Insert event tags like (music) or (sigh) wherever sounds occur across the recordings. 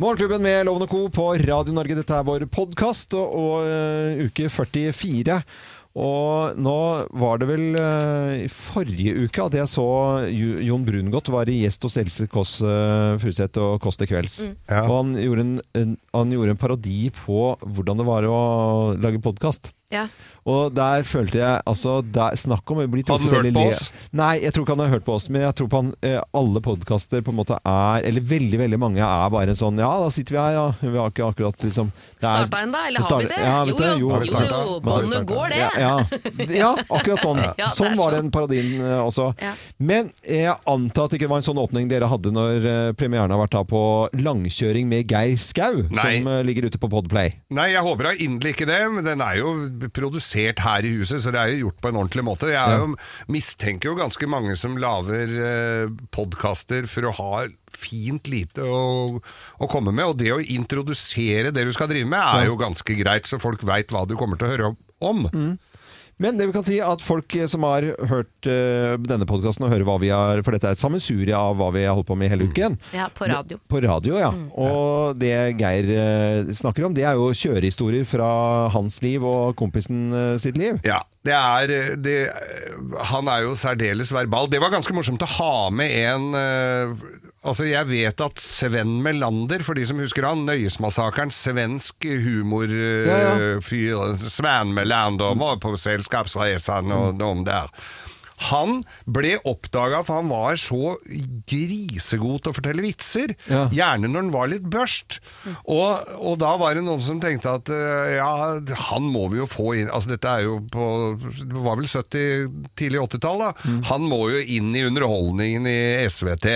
Morgenklubben med Lovende Co. på Radio Norge. Dette er vår podkast og, og uh, uke 44. Og nå var det vel eh, i forrige uke at jeg så Jon Brungot var i gjest hos Else Kåss uh, Furuseth og Kåss til kvelds. Ja. Og han gjorde, en, en, han gjorde en parodi på hvordan det var å lage podkast. Ja. Og der følte jeg altså der, Snakk om å bli Har han truffet hørt eller på le. oss? Nei, jeg tror ikke han har hørt på oss. Men jeg tror på han eh, alle podkaster på en måte er Eller veldig veldig mange er bare en sånn Ja, da sitter vi her, ja. Vi har ikke akkurat liksom Starta en ennå, eller har vi det? Ja, jo, det, jo, jo, Har jo, jo, startet? går, det. ja, ja. ja, akkurat sånn. (laughs) Ja, sånn var sånn. den parodien eh, også. Ja. Men jeg antar at det ikke var en sånn åpning dere hadde når eh, premieren har vært da på langkjøring med Geir Skau, Nei. som ligger ute på Podplay. Nei, jeg håper da inderlig ikke det, men den er jo produsert her i huset, så det er jo gjort på en ordentlig måte. Jeg er jo, mistenker jo ganske mange som lager eh, podkaster for å ha fint lite å, å komme med, og det å introdusere det du skal drive med, er jo ganske greit, så folk veit hva du kommer til å høre om. Men det vi kan si er at folk eh, som har hørt uh, denne podkasten og hører hva vi har For dette er et sammensurie av hva vi har holdt på med hele uken. Ja, på radio. På radio, ja. Mm. Og det Geir uh, snakker om, det er jo kjørehistorier fra hans liv og kompisen uh, sitt liv. Ja, det er det, Han er jo særdeles verbal. Det var ganske morsomt å ha med en Altså, jeg vet at Sven Melander, for de som husker han, Nøyesmassakren, svensk humorfyr, Ja, ja. Sven Melander, var på Selskapsreisen og de der. Han ble oppdaga for han var så grisegod til å fortelle vitser. Ja. Gjerne når han var litt børst. Og, og da var det noen som tenkte at eh, ja, han må vi jo få inn Altså dette er jo på Det var vel 70, tidlig 80-tall, da. Han må jo inn i underholdningen i SVT.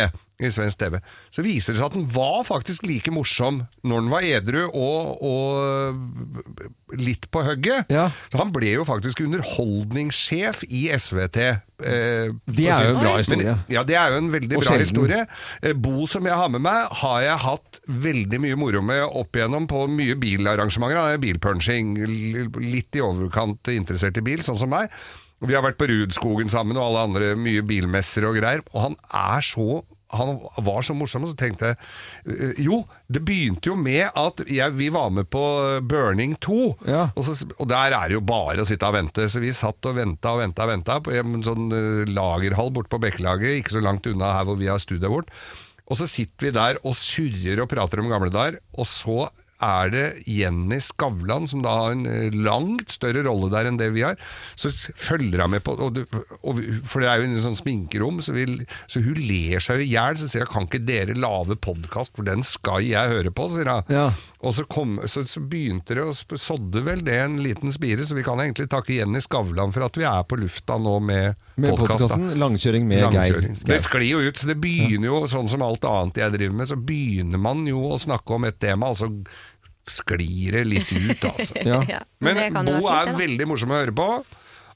I svensk TV. Så viser det seg at den var faktisk like morsom når den var edru og, og litt på hugget. Ja. Så han ble jo faktisk underholdningssjef i SVT. Eh, Det er jo en bra Men- historie. Ja, det er jo en veldig Og bra sjelden. historie. Eh, Bo som jeg har med meg, har jeg hatt veldig mye moro med opp igjennom på mye bilarrangementer. Han er bilpunching, litt i overkant interessert i bil, sånn som meg. Vi har vært på Rudskogen sammen og alle andre mye bilmesser og greier. Og han er så han var så morsom, og så tenkte jeg eh, Jo, det begynte jo med at jeg, vi var med på Burning 2. Ja. Og, så, og der er det jo bare å sitte og vente. Så vi satt og venta og venta og venta på en sånn eh, lagerhall borte på Bekkelaget, ikke så langt unna her hvor vi har studioet vårt. Og så sitter vi der og surrer og prater om gamle dager, og så er det Jenny Skavlan, som da har en eh, langt større rolle der enn det vi har, så følger hun med på og, og, For det er jo en sånn sminkerom, så, vi, så hun ler seg i hjel. Så sier hun kan ikke dere lage podkast, for den skal jeg høre på, sier hun. Ja. Og så, kom, så, så begynte det å sådde vel det en liten spire, så vi kan egentlig takke Jenny Skavlan for at vi er på lufta nå med, Med podkasten 'Langkjøring med Langkjøring. Geir'. Det sklir jo ut, så det begynner jo, sånn som alt annet jeg driver med, så begynner man jo å snakke om et tema, og så sklir det litt ut, (laughs) altså. Ja. Ja, Men det Bo fint, er da. veldig morsom å høre på.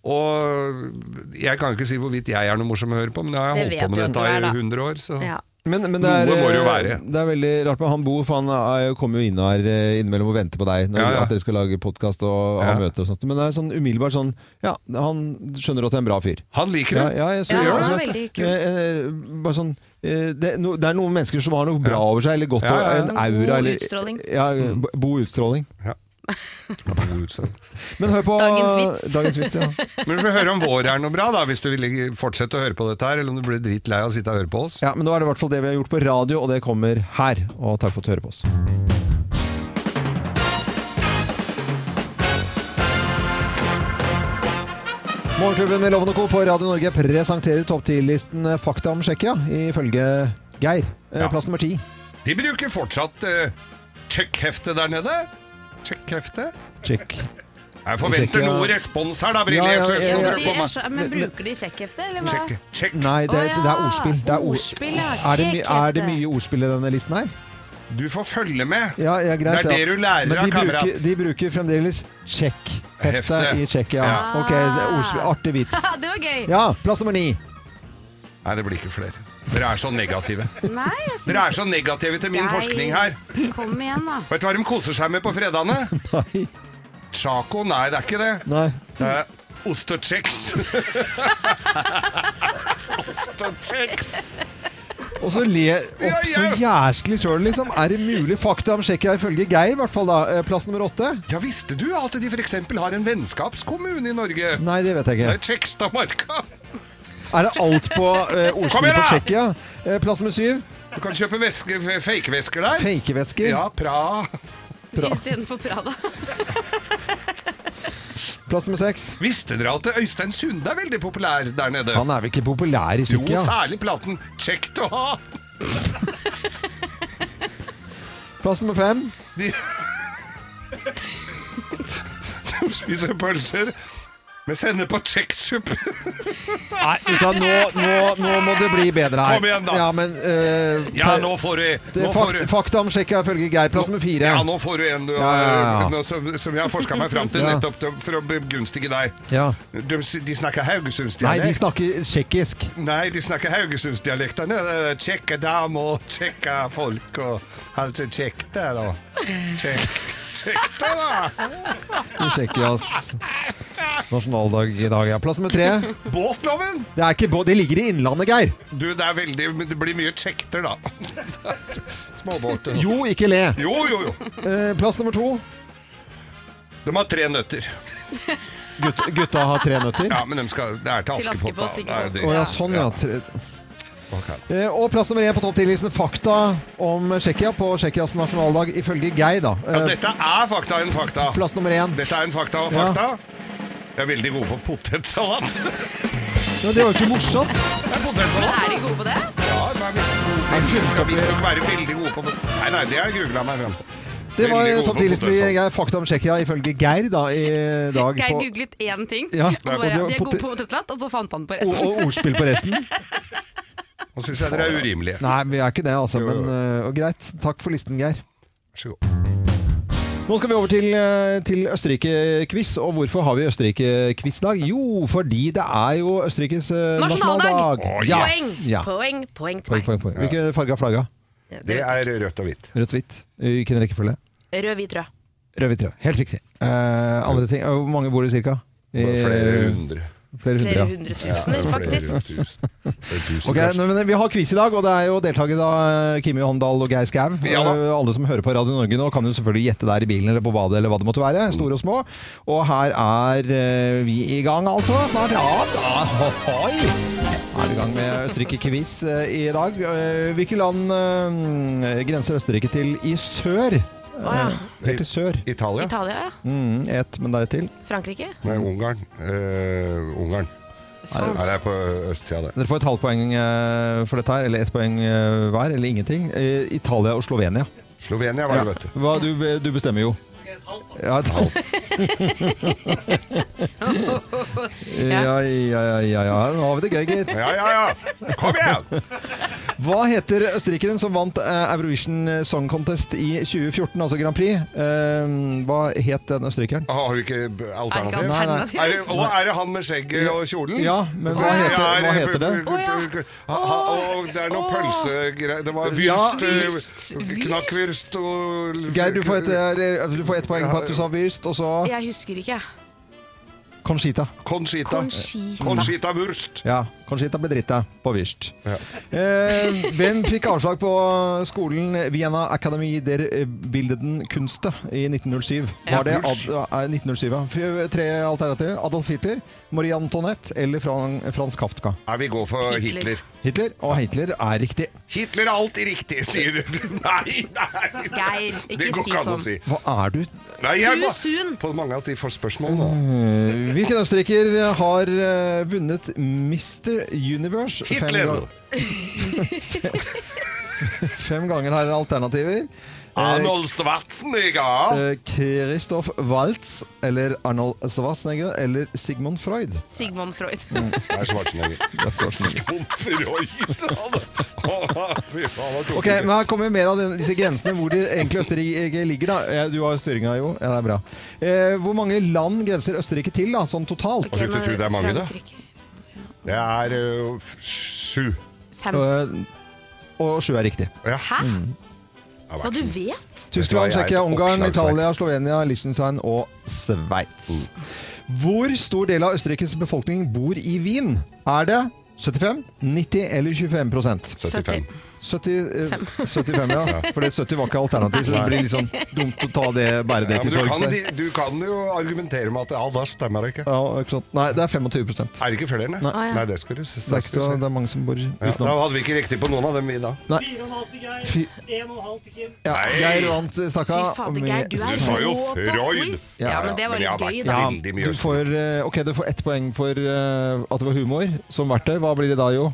Og jeg kan ikke si hvorvidt jeg er noe morsom å høre på, men jeg har jeg holdt på med dette i 100 år. Så. Ja. Men, men det, er, det det er veldig rart med han Bo, for han er, kommer jo inn her eh, innimellom og venter på deg når Ja, ja. at dere skal lage podkast og ha Ja. møter og sånt. Men det er sånn umiddelbart sånn Ja, han skjønner at det er en bra fyr. Han liker det. ja, jeg Ja, synes- han er veldig kul. eh, eh, bare sånn det, er no, det er noen mennesker som har noe bra over seg, eller godt Ja, ja, ja. en God aura. Eller, utstråling. Ja, bo- (laughs) god utstråling. Ja. Men hør på Dagens vits. Dagens vits ja. (laughs) Men vi får høre om vår er noe bra, da, hvis du vil fortsette å høre på dette her, eller om du blir dritlei av å sitte og høre på oss. ja, men nå er det i hvert fall det vi har gjort på radio, og det kommer her. Og takk for at du hører på oss. Morgenklubben med Loven og Co. på Radio Norge presenterer topp 10-listen Fakta om Tsjekkia, ifølge Geir. Eh, Ja. Plass nummer ti. De bruker fortsatt uh, sjekkhefte der nede. Sjekkhefte? Tsjekk. Jeg forventer noe respons her, da, Ja, ja, Brille. ja, Ja, ja. så, men bruker de sjekkhefte, eller hva? Sjekk. Nei, det, det er ordspill. Det er, Ordspill, ja. er, det, er det mye ordspill i denne listen her? Du får følge med. Ja, ja, greit. Det er ja. det du lærer Men av kamerat. bruker, de bruker fremdeles sjekkhefte Hefte. i Tsjekkia. Ja. Ok, det er. Artig vits. (laughs) det var gøy! Ja, plass nummer ni. Nei, det blir ikke flere. Dere er så negative. (laughs) Nei, Dere er så negative til min Nei. forskning her. Kom igjen, da. Vet du hva de koser seg med på fredagene? (laughs) Nei. Chaco? Nei, det er ikke det. Nei. Det er ost og så ler opp så jæsklig sjøl, liksom. Er det mulig? Fakta om Tsjekkia ifølge Geir, i hvert fall da. Eh, Plass nummer åtte? Ja, visste du at de f.eks. har en vennskapskommune i Norge? Nei, det vet jeg Det ikke. er Tsjekkstadmarka. Er det alt på eh, ordspill på! Tsjekkia? Eh, plass nummer syv? Du kan kjøpe fake-vesker der. Fakevesker. Ja, Praha. Istedenfor Prada. Plass nummer seks? Visste dere at Øystein Sunde er veldig populær der nede? Han er vel ikke populær i Jo, særlig platen 'Kjekt å ha'. (laughs) Plass nummer fem? De, (laughs) de spiser pølser med sender på kjekksuppe. Nei, vet nå, nå, nå må det bli bedre her. Kom igjen, da. Ja, men uh, Ja, nå får du nå fakt, Fakta om Tsjekkia ifølge Geir. Plass nummer fire. Ja, nå får du en du, Ja, ja. Som, som jeg har forska meg fram til, Ja. nettopp for å begunstige deg. De, de snakker Nei, de snakker tsjekkisk. Nei, de snakker haugesundsdialektene. Tsjekke damer og tsjekke folk og alt er kjekt der, da. Kjekk, Vi da. (laughs) oss nasjonaldag i dag. Ja. Plass nummer tre. Båtloven! Det, er ikke, bå- det ligger i Innlandet, Geir. Du, det er veldig Det blir mye kjekter, da. (laughs) Småbåter. Jo, ikke le. Jo, jo, jo. Eh, plass nummer to. De har tre nøtter. Gutta, gutta har tre nøtter. Ja, men de skal, det er til Til Askepott. Askepott, da. ikke sant? det. Å ja, sånn, ja. Tre. Ok. Eh, og plass nummer én på topp 10-listen fakta om Tsjekkia på Tsjekkias nasjonaldag ifølge Geir, da. Ja, Eh, dette er fakta en fakta. plass nummer én. Dette er en fakta og Ja. fakta. Jeg er veldig god på potetsalat. (laughs) Ja, det var jo ikke morsomt. Det er Men er de gode på det? Ja, men er skal opp være veldig gode på Nei, nei, det har jeg googla meg frem til. Det var topp på 10-listen i Fakta om Tsjekkia ifølge Geir da, i dag. Geir googlet én ting, Ja, og så og bare, det de er gode på potetsalat, og så fant han på og, resten. og ordspill på resten. (laughs) Nå syns jeg dere er urimelige. Nei, vi er ikke det, altså. Jo, Men jo. og greit. Takk for listen, Geir. Vær så god. Nå skal vi over til, eh, til Østerrike-quiz. Og hvorfor har vi Østerrike-quiz-dag? Jo, fordi det er jo Østerrikes eh, Nasjonaldag! nasjonaldag. Å, Ja. Poeng, Ja. poeng, poeng til Poeng, meg. poeng, poeng. Hvilken farge av flagga? Det er rødt og hvitt. Rødt og hvitt. Hvilken rekkefølge? Rød, hvit, rød. Rød, hvit, rød. Helt riktig. Uh, andre ting. Hvor mange bor det cirka? Flere hundre. Flere hundre, Flere ja. hundre tusener, faktisk. Flere tusen. Flere tusen, Ok, nå, Vi har quiz i dag, og det er jo deltakere av Kimi Håndal og Geir Skau. Ja. Eh, Alle som hører på Radio Norge nå, kan jo selvfølgelig gjette der i bilen eller på badet eller hva det måtte være. Store og små. Og her er eh, vi i gang, altså. Snart. Ja da! Hoi! Nå er vi i gang med Østerrike-quiz eh, i dag. Eh, Hvilke land eh, grenser Østerrike til i sør? Å ja. Helt til sør. Italia? Italia, ja. Mm, et, men det er et til. Frankrike. Nei, Ungarn. Uh, Ungarn. Nei, det er på østsida, det. Dere får et halvt poeng eh, for dette her, eller ett poeng eh, hver, eller ingenting. Eh, Italia og Slovenia. Slovenia var Ja. det, vet du. Hva, du, du bestemmer jo. Ja, et halvt. (laughs) ja, ja, ja, ja, ja. Nå har vi det gøy, gitt. Ja, ja, ja! Kom igjen! Hva heter østerrikeren som vant eh, Eurovision Song Contest i 2014, altså Grand Prix? Eh, hva het den østerrikeren? Har vi ikke Er alternativ? Nei, nei. Er det, og er det han med skjegget og kjolen? Ja, men hva heter, hva heter det? Ha- ha- Og det er noe pølsegreier Det var Ja. wyrst, eh, knakkwurst og Geir, du får et, eh, du får et poeng på at du sa Wurst, og så Jeg husker ikke. Conchita. Conchita. Conchita. Conchita Wurst. Ja, Conchita ble dritta på Wirst. Ja. Eh, hvem fikk avslag på skolen Vienna Academy der Bildeden Kunste i 1907? Var det Ad, eh, 1907, ja. Tre alternativer. Adolf Hitler, Marie Antoinette eller Fran, Frans Kafka? Ja, vi går for Hitler. Hitler. Hitler, og Hitler er riktig. Hitler er alltid riktig, sier du. (laughs) Nei, nei! Geir, ikke si ikke sånn. si. Hva er du? Nei, jeg Too soon. På mange av de får spørsmål nå. Eh, Hvilken østerriker har vunnet vunnet Mr. Universe fem, Hitler. ga- (laughs) fem ganger? Her er alternativer. Eh, Arnold Schwarzenegger. eh, Christoph Waltz eller Arnold Schwarzenegger eller Sigmund Freud? Sigmund Freud. Det er Schwarzenegger. Det er Schwarzenegger. Sigmund Freud. Ok, men Her kommer mer av disse grensene hvor de egentlig Østerrike ligger. da Eh, Du har styringa, jo. Ja, det er bra. Eh, hvor mange land grenser Østerrike til, da, sånn totalt? Okay, men, det er mange, da? Det er øh, f- sju. Fem. Eh, og sju er riktig. Ja. Hæ? Det Hva vært du vet? Tyskland, jeg er Tsjekkia, Ungarn, oppslagsverk. Italia, Slovenia, Liechtenstein og Sveits. Hvor stor del av Østerrikes befolkning bor i Wien? Er det 75, 90 eller 25% 75. 70, eh, 75, (laughs) ja. For 70 var ikke alternativ, så det blir litt sånn dumt å ta det, bære det Ja, til du, torgs. kan, du kan jo argumentere med at ja, da stemmer det ikke. Ja, ikke sant. Nei, det er 25 Er det ikke flere, nei? Nei. Nei, det skal du si. Det er ikke så, det er mange som bor ja, Da hadde vi ikke riktig på noen av dem, vi da. 4,5 til Geir, 1,5 til Kim. Ja. Geir vant stakka. Fy Geir, du er Du sa jo rå på Freud. quiz. Ja, men det var litt gøy, da. Ja, du får, eh, ok, du får ett poeng for eh, at det var humor som verktøy. Hva blir det da, jo?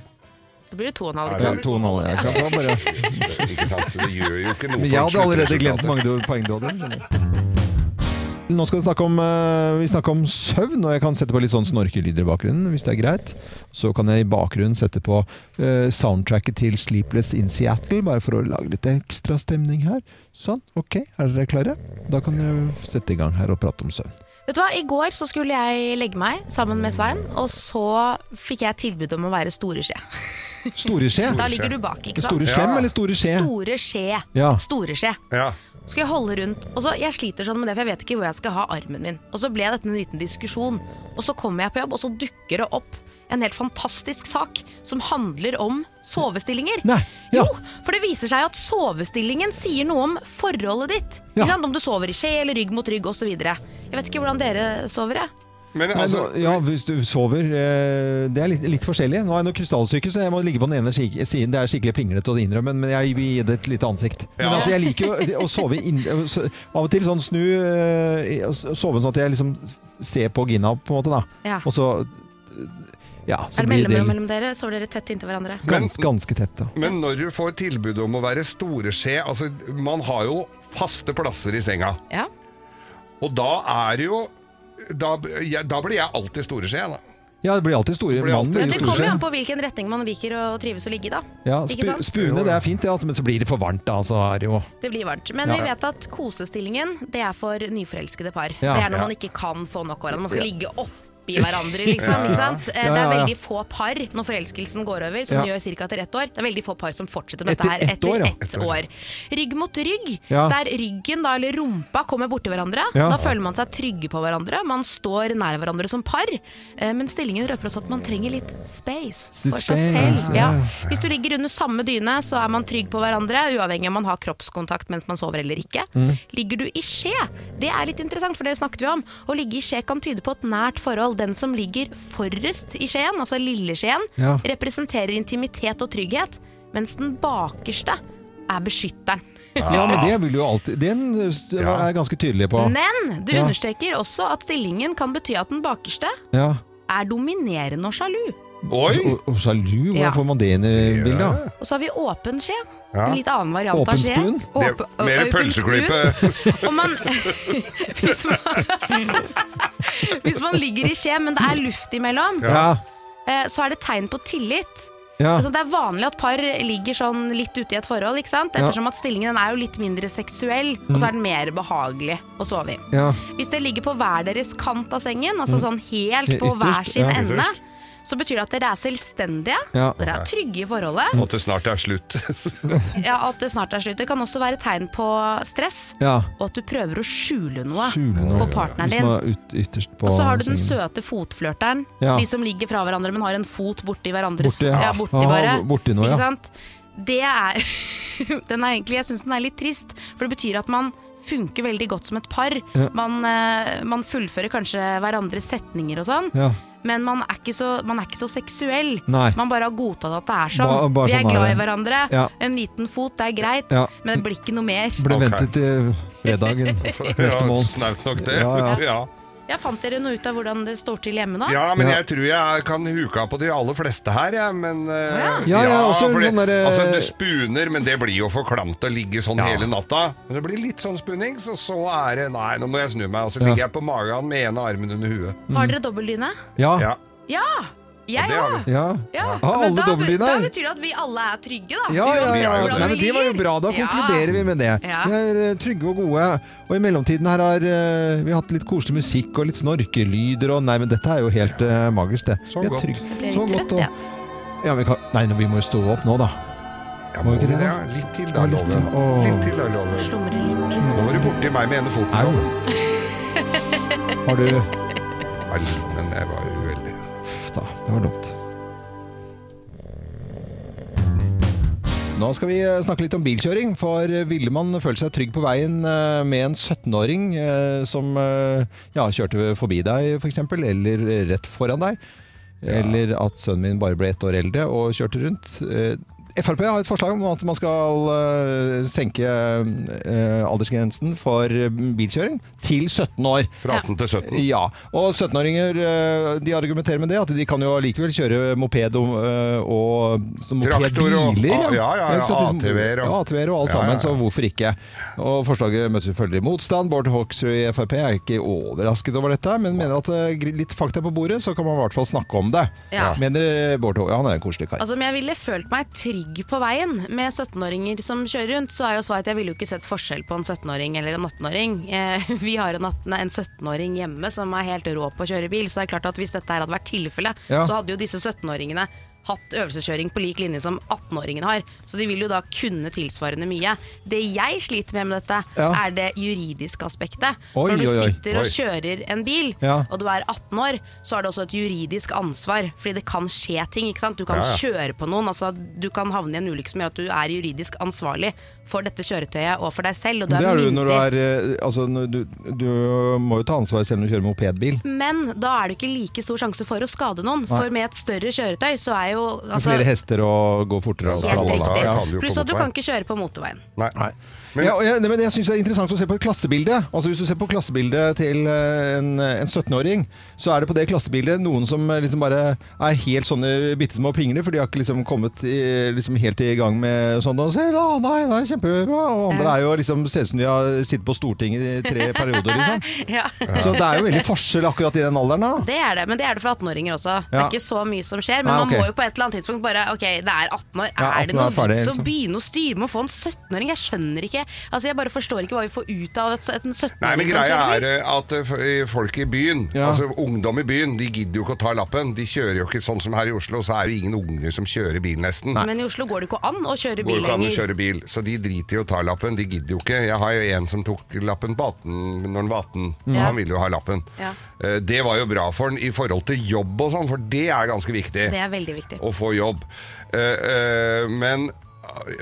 Da blir det to og en halv. Ja, ikke sant? Ja, ikke sant? Det var bare... (laughs) Ikke sant? Så det gjør jo ikke noe Men jeg hadde allerede glemt mange poeng du hadde. Nå skal vi snakke om, eh, vi snakke om søvn, og jeg kan sette på litt sånn snorkelyder i bakgrunnen, hvis det er greit. Så kan jeg i bakgrunnen sette på eh, soundtracket til Sleepless in Seattle, bare for å lage litt ekstra stemning her. Sånn, ok, er dere klare? Da kan dere sette i gang her og prate om søvn. Vet du hva, I går så skulle jeg legge meg sammen med Svein, og så fikk jeg tilbud om å være store skje. (laughs) Store skje? Da ligger du bak, ikke sant? Store slem Ja. eller store skje? Store skje. Ja. Store skje. Ja. Skal jeg holde rundt Og så, Jeg sliter sånn med det, for jeg vet ikke hvor jeg skal ha armen min. Og så ble dette en liten diskusjon. Og så kommer jeg på jobb, og så dukker det opp en helt fantastisk sak som handler om sovestillinger. Nei, ja. Jo, for det viser seg at sovestillingen sier noe om forholdet ditt. Ja. Om du sover i skje eller rygg mot rygg osv. Jeg vet ikke hvordan dere sover, jeg. Men Nei, altså, nå- ja, hvis du sover eh, Det er litt, litt forskjellig. Nå er jeg noe krystallsyke, så jeg må ligge på den ene siden. Det er skikkelig pinglete å innrømme, men jeg vil gi det et lite ansikt. Men altså, jeg liker jo å sove inn, Av og til sånn snu eh, Sove sånn at jeg liksom ser på Gina, på en måte, da. Ja. Og så Ja, så Er det mellomrom mellom dere? Sover dere tett inntil hverandre? ganske, ganske tett, da. men når du får tilbud om å være store skje altså, Man har jo faste plasser i senga. Ja. Og da er det jo Da, ja, da blir jeg alltid store skje. Da. Ja, det blir alltid store. Blir alltid- Men det kommer jo an på hvilken retning man liker å trives og ligge i, da. Ja, sp spune, det er fint, det, altså, men så blir det for varmt, da. Så er det jo Det blir varmt. Men Ja. vi vet at kosestillingen det er for nyforelskede par. Ja. det er når Ja. man ikke kan få nok av hverandre. Man skal ligge oppi hverandre, (laughs) liksom. Ikke sant? Eh, Det er veldig få par når forelskelsen går over, som gjør ca. etter ett år. Det er veldig få par som fortsetter med dette her ett år, ja. etter ett år. Rygg mot rygg, der ryggen da, eller rumpa kommer borti hverandre. Da føler man seg trygge på hverandre. Man står nær hverandre som par. Eh, Men stillingen røper også at man trenger litt space for seg selv. ja. Ja. Hvis du ligger under samme dyne, så er man trygg på hverandre, uavhengig om man har kroppskontakt mens man sover eller ikke. Mm. Ligger du i skje, det er litt interessant, for det snakket vi om. Å ligge i skje kan tyde på et nært forhold. Den som ligger forrest i skjeen, altså lilleskjeen, Ja. representerer intimitet og trygghet, mens den bakerste er beskytteren. Ja, men det vil jo alltid Den eh, er jeg ganske tydelig på. Men du Ja. understreker også at stillingen kan bety at den bakerste Ja. er dominerende og sjalu. Oi! Og, og sjalu, hvordan Ja. får man det inn i bildet? Og så har vi åpen skje. Ja. En litt annen variant Åpen av skje. spoon? Det er mer pølseklype. (laughs) Og man, (laughs) hvis, man (laughs) hvis man ligger i skje, men det er luft imellom, Ja. eh, så er det tegn på tillit. Ja. Altså, det er vanlig at par ligger sånn litt ute i et forhold, ikke sant? Ja. ettersom at stillingen den er jo litt mindre seksuell, og så er den mer behagelig å sove i. ja. Hvis det ligger på hver deres kant av sengen, altså sånn helt på på hver sin ja. ende, Ytterst. Så betyr det at dere er selvstendige, Ja. dere er trygge i forholdet, At det snart er slutt. (laughs) ja, at det snart er slutt. Det kan også være tegn på stress, ja. og at du prøver å skjule noe Skjule noe. for partneren din. ut, på Og så har du den søte fotflørteren. Ja. De som ligger fra hverandre, men har en fot borti hverandres Borti, ja. ja, borti Aha, bare. borti noe. Ikke sant? Det er (laughs) Den er egentlig Jeg syns den er litt trist, for det betyr at man funker veldig godt som et par. Ja. Man, eh, man fullfører kanskje hverandres setninger og sånn. Ja. Men man er, ikke så, man er ikke så seksuell. Nei. Man bare har godtatt at det er sånn. Ba- bare Vi er sånn er glad er i hverandre. Ja. En liten fot, det er greit. Ja. Men det blir ikke noe mer. Ble okay. ventet til fredagen (laughs) neste Ja, måned. Snaut nok det. Ja, ja. (laughs) Ja. Fant dere noe ut av hvordan det står til hjemme, da? Ja, men Ja. jeg tror jeg kan huke av på de aller fleste her, jeg. Men eh, ja. Ja, ja, også fordi- sånn derre- Altså, det spuner, men det blir jo for klamt å ligge sånn Ja. hele natta. Men det blir litt sånn spunning, så så er det Nei, nå må jeg snu meg. Og så Ja. ligger jeg på magen med ene armen under huet. Har dere dobbeltdyne? Ja. Ja. Ja! Jeg vi. Ja. Ja. Har alle da, da betyr det at vi alle er trygge, da. Ja, ja, ja, ja. Nei, men det var jo bra. Da Ja. konkluderer vi med det. Ja. Vi er eh, trygge og gode. Og i mellomtiden her har eh, vi hatt litt koselig musikk og litt snorkelyder og Nei, men dette er jo helt uh, magisk, det. Så Vi er godt. trygge. Jeg ble Så litt godt, trøtt, og- Ja, vi kan, nei, vi må jo stå opp nå, da. Ja, Må vi ikke det. Ja, litt til, da, Ja, litt Love. til. Litt til, da, Love. Slumre litt, Nå var du borti meg med ene foten. Au. Har du Ja, Men jeg var Da, det var dumt. Nå skal vi eh, snakke litt om bilkjøring. For eh, ville man føle seg trygg på veien eh, med en 17-åring eh, som ja, kjørte forbi deg f.eks., eller rett foran deg? Eller at sønnen min bare ble ett år eldre og kjørte rundt? Frp har et forslag om at man skal eh, senke eh, aldersgrensen for eh, bilkjøring til 17 år. Fra 18 til 17. Ja, og 17-åringer eh, de argumenterer med det, at de kan jo likevel kjøre moped og, og mopedbiler. Traktor og- mopedbiler. ja, ja, ja, ATV-er og- ja, ATV-er og alt sammen, så hvorfor ikke? Og Forslaget møter selvfølgelig motstand. Bård Hoksrud i Frp er ikke overrasket over dette, men mener at litt fakta på bordet, så kan man i hvert fall snakke om det. Ja. Mener Bård Hoksrud, han er en koselig kar. Altså, men jeg ville følt meg trygg på veien med 17-åringer som kjører rundt, så er jo svaret at jeg ville jo ikke sett forskjell på en 17-åring eller en 18-åring. Eh, (laughs) vi har en, en 17-åring hjemme som er helt rå på å kjøre bil, så det er klart at hvis dette her hadde vært tilfellet, Ja. så hadde jo disse 17-åringene hatt øvelseskjøring på lik linje som 18-åringene har. Så de vil jo da kunne tilsvarende mye. Det jeg sliter med med dette, Ja. er det juridiske aspektet. Oi, Når du oi, oi. sitter og kjører en bil, Ja. og du er 18 år, så har du også et juridisk ansvar. Fordi det kan skje ting. ikke sant? Du kan Ja, ja. kjøre på noen. altså Du kan havne i en ulykke som gjør at du er juridisk ansvarlig for dette kjøretøyet og for deg selv. Og du Det er er du når du er eh, Altså, du, du må jo ta ansvar selv om du kjører mopedbil. Men da er det ikke like stor sjanse for å skade noen. For med et større kjøretøy så er jo altså, Flere hester og gå fortere. Helt riktig. ja, jo Pluss at du kan ikke kjøre på motorveien. Nei. Nei. Men- ja, og jeg, men jeg synes det er interessant å se på et klassebilde. Altså Hvis du ser på klassebildet til eh, en, en 17-åring, så er det på det klassebildet noen som eh, liksom bare er helt sånne bitte små pingler, for de har ikke liksom kommet i, liksom helt i gang med sånn og da, nei, det er kjempebra. Og andre er jo liksom ser ut som de har sittet på Stortinget i tre (laughs) perioder, liksom. Ja. Så det er jo veldig forskjell akkurat i den alderen, da. Det er det, men det er det for 18-åringer også. Det er ikke så mye som skjer. Men Nei, man må jo på et eller annet tidspunkt bare Ok, det er 18 år. Er det 18 år er ferdig, vits å liksom. begynne å styre med å få en 17-åring? Jeg skjønner ikke. Altså, Jeg bare forstår ikke hva vi får ut av et, en 17-åring Nei, men greia er eh, at eh, folk i byen, Ja. altså ungdom i byen, de gidder jo ikke å ta lappen. De kjører jo ikke sånn som her i Oslo, så er det ingen unger som kjører bil nesten. Men i Oslo går det ikke an å kjøre bil lenger. kjøre bil, så de driter i å ta lappen. De gidder jo ikke. Jeg har jo en som tok lappen på 18 når han var 18. Mm. Han ville jo ha lappen. Ja. Eh, Det var jo bra for han i forhold til jobb og sånn, for det er ganske viktig. Det er veldig viktig. Å få jobb. Eh, eh, Men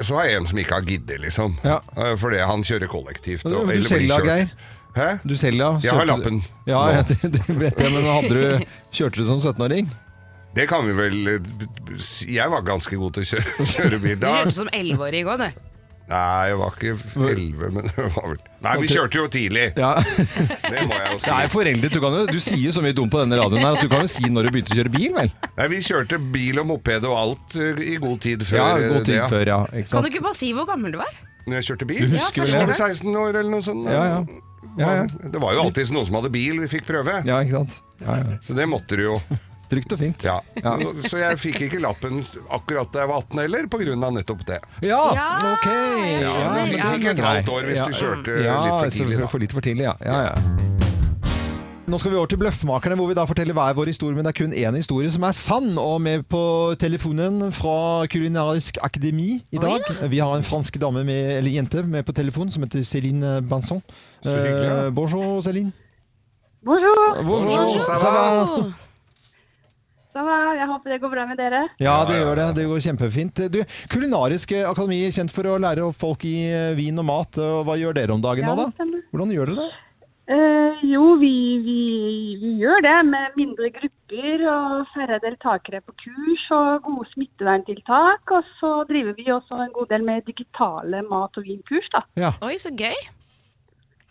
så har jeg en som ikke har giddet, liksom. Ja. Fordi han kjører kollektivt. Og- du selger da. Geir? Hæ? Du selger ja. Jeg har lappen. Ja, ja, (laughs) det, det vet jeg, men hadde du, (laughs) kjørte du som 17-åring? Det kan vi vel eh, Jeg var ganske god til å kjøre, (laughs) kjøre bil Du hørtes ut som 11-åring i går, du. Nei, jeg var ikke 11, men det var vel Nei, vi kjørte jo tidlig. Ja. Det må jeg jo si. Det er foreldre, du, kan jo, du sier jo så mye dumt på denne radioen her at du kan jo si når du begynte å kjøre bil, vel? Nei, Vi kjørte bil og moped og alt eh, i god tid før Ja, eh, god tid det. ja. før, ja. Ikke Kan du ikke bare si hvor gammel du var? Når jeg kjørte bil? Du husker vel Jeg var det? 16 år eller noe sånt. Ja, ja. Ja, ja. Det var jo alltid noen som hadde bil vi fikk prøve. Ja, ikke sant? Ja, ja. Så det måtte du jo. Trygt og fint. Ja. Ja. Så jeg fikk ikke lappen akkurat da jeg var 18 heller, av nettopp det. Ja, Ja, ok! Ja, men Du det fikk er et halvt år hvis Ja. du kjørte ja, litt for tidlig. Da. For litt for tidlig, ja. ja, ja. Nå skal vi over til Bløffmakerne, hvor vi da forteller hver vår historie, men det er kun én historie som er sann. Og med på telefonen fra Kulinarisk akademi i dag. Vi har en fransk dame med, eller jente med på telefon som heter Céline Banson. Så hyggelig, ja. Eh, bonjour, Céline. Bonjour! Bonjour, ça ça va? Oh, Så hva, jeg håper det går bra med dere. Ja, det gjør det. Det går kjempefint. Du, Kulinarisk akademi er kjent for å lære opp folk i eh, vin og mat. Hva gjør dere om dagen nå, da? Hvordan gjør dere det? Eh, jo, vi, vi, vi gjør det med mindre grupper og færre deltakere på kurs og gode smitteverntiltak. Og så driver vi også en god del med digitale mat- og vinkurs. da. Ja. Oi, så gøy.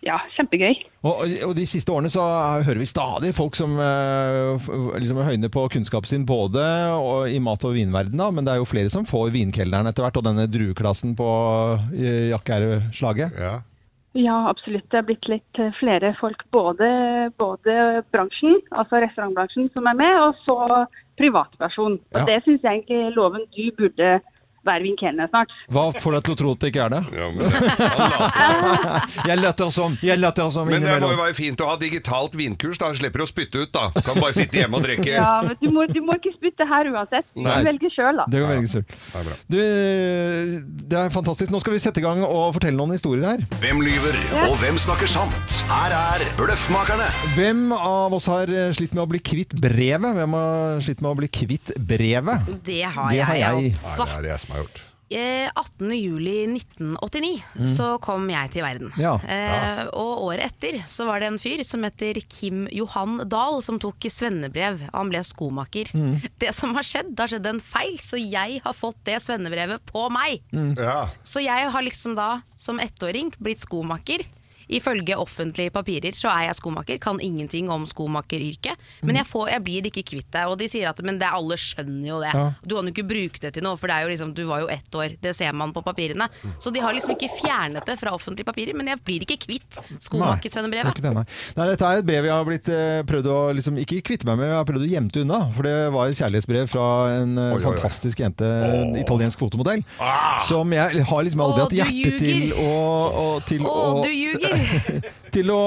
Ja, kjempegøy. Og, og de siste årene så hører vi stadig folk som eh, liksom høyner på kunnskapen sin både og, i mat- og vinverden, men det er jo flere som får vinkelneren etter hvert, og denne drueklassen på Jakkereslaget. Ja. Ja, absolutt. Det er blitt litt eh, flere folk, både, både bransjen, altså restaurantbransjen, som er med, og så privatperson. Og Ja. det syns jeg egentlig loven du burde være vinkelner snart. Hva får deg til å tro at det ikke er det? (laughs) Ja, men, det. (laughs) Jeg later som, jeg later som men det må jo være fint å ha digitalt vinkurs, da. Slipper å spytte ut, da. Kan bare sitte hjemme og drikke. Ja, men du må, du må ikke spytte her uansett. Du Nei. velger sjøl, da. Det kan velge selv. Det er. Du, eh, det er fantastisk. Nå skal vi sette i gang og fortelle noen historier her. Hvem lyver, og hvem snakker sant? Her er Bløffmakerne. Hvem av oss har eh, slitt med å bli kvitt brevet? Hvem har slitt med å bli kvitt brevet? Det har Det jeg, har jeg. jeg, altså. det er det jeg som har gjort. eh, 18. juli 1989 så kom jeg til verden. Ja. Eh, og året etter så var det en fyr som heter Kim Johan Dahl som tok svennebrev. Han ble skomaker. Det som har skjedd, det har skjedd en feil, så jeg har fått det svennebrevet på meg. Ja. Så jeg har liksom da, som ettåring, blitt skomaker. Ifølge offentlige papirer så er jeg skomaker, kan ingenting om skomakeryrket. Men jeg, får, jeg blir ikke kvitt det. Og de sier at men det, alle skjønner jo det. Ja. Du kan jo ikke bruke det til noe, for det er jo liksom, du var jo ett år. Det ser man på papirene. Så de har liksom ikke fjernet det fra offentlige papirer. Men jeg blir ikke kvitt Nei, skomakersvennebrevet. ikke det, nei. Nei, dette er et brev jeg har blitt eh, prøvd å liksom, ikke kvitte meg med, jeg har prøvd å gjemme det unna. For det var et kjærlighetsbrev fra en eh, Oi, oi, fantastisk jente, en italiensk fotomodell, som jeg har liksom aldri hatt hjerte til å, å, til, Å, å, du ljuger! (laughs) til å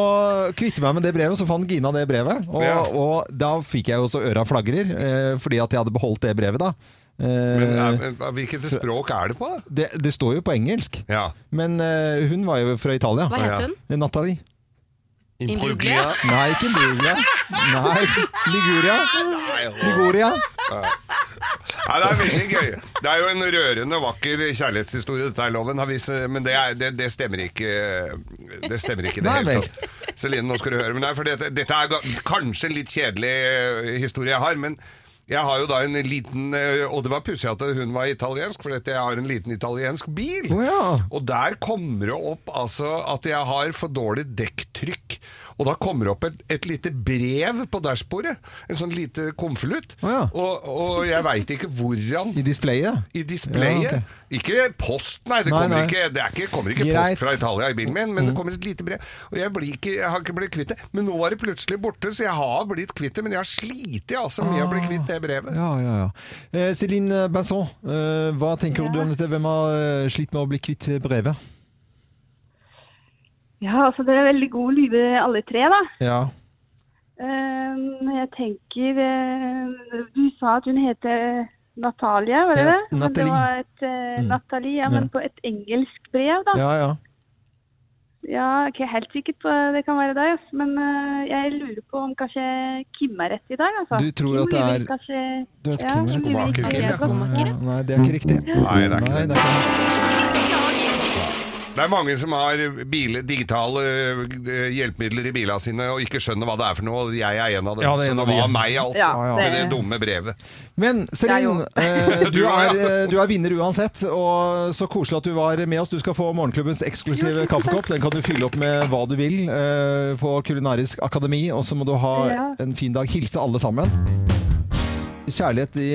kvitte meg med det brevet. Så fant Gina det brevet, og, Ja. og da fikk jeg jo også øra flagrer, eh, fordi at jeg hadde beholdt det brevet da. Eh, Men er, hvilket språk er det på? det, det står jo på engelsk, Ja. men eh, hun var jo fra Italia. Hva het hun? Natalie. Imbruglia? Nei, ikke Imbruglia. Nei, Liguria. Liguria. Nei, det er veldig gøy. Det er jo en rørende, vakker kjærlighetshistorie, dette er loven. Men det, er, det, det stemmer ikke Det stemmer ikke i det hele tatt. Celine, nå skal du høre. Men nei, for dette, dette er kanskje en litt kjedelig eh, historie jeg har, men jeg har jo da en liten eh, Og det var pussig at hun var italiensk, for jeg har en liten italiensk bil. Oh, ja. Og der kommer det opp altså, at jeg har for dårlig dekktrykk. Og da kommer det opp et, et lite brev på dashbordet. En sånn lite konvolutt. Å ja. og, og jeg veit ikke hvordan I displayet. i displayet. Ja, okay. Ikke post, nei. Det Nei, kommer nei. ikke, det er ikke, kommer ikke Greit. Mm. post fra Italia i bilen min, men det kommer et lite brev. Og jeg, blir ikke, jeg har ikke blitt kvitt det. Men nå var det plutselig borte, så jeg har blitt kvitt det. Men jeg har slitt altså, med å bli kvitt det brevet. Ja, ja, ja. Eh, Céline Benson, eh, hva tenker du om dette? Hvem har eh, slitt med å bli kvitt brevet? Ja, altså det er veldig god lyve alle tre, da. Ja. Eh, jeg tenker uh, Du sa at hun heter Natalia, var det Ja, det? Men det var et uh, Mm. Natalie, ja, Ja. men på et engelsk brev, da. Ja, ja. Ja, ikke helt sikkert på det kan være deg, altså. men uh, jeg lurer på om kanskje Kim er rett i dag, altså. Du tror at det er- kanskje... Du vet ja, Kim er Kim, ja. ja. Nei, det er ikke riktig. Nei, det er ikke riktig. det. Det er mange som har bil, digitale eh, hjelpemidler i bilene sine og ikke skjønner hva det er for noe, og jeg er en av dem. Ja, det er en så av det de. var meg, altså. Ja, Med det det- dumme brevet. Men Celine, eh, (laughs) du, er, eh, du er vinner uansett, og så koselig at du var med oss. Du skal få Morgenklubbens eksklusive kaffekopp. Den kan du fylle opp med hva du vil eh, på Kulinarisk akademi, og så må du ha Ja. en fin dag. Hilse alle sammen. Kjærlighet i,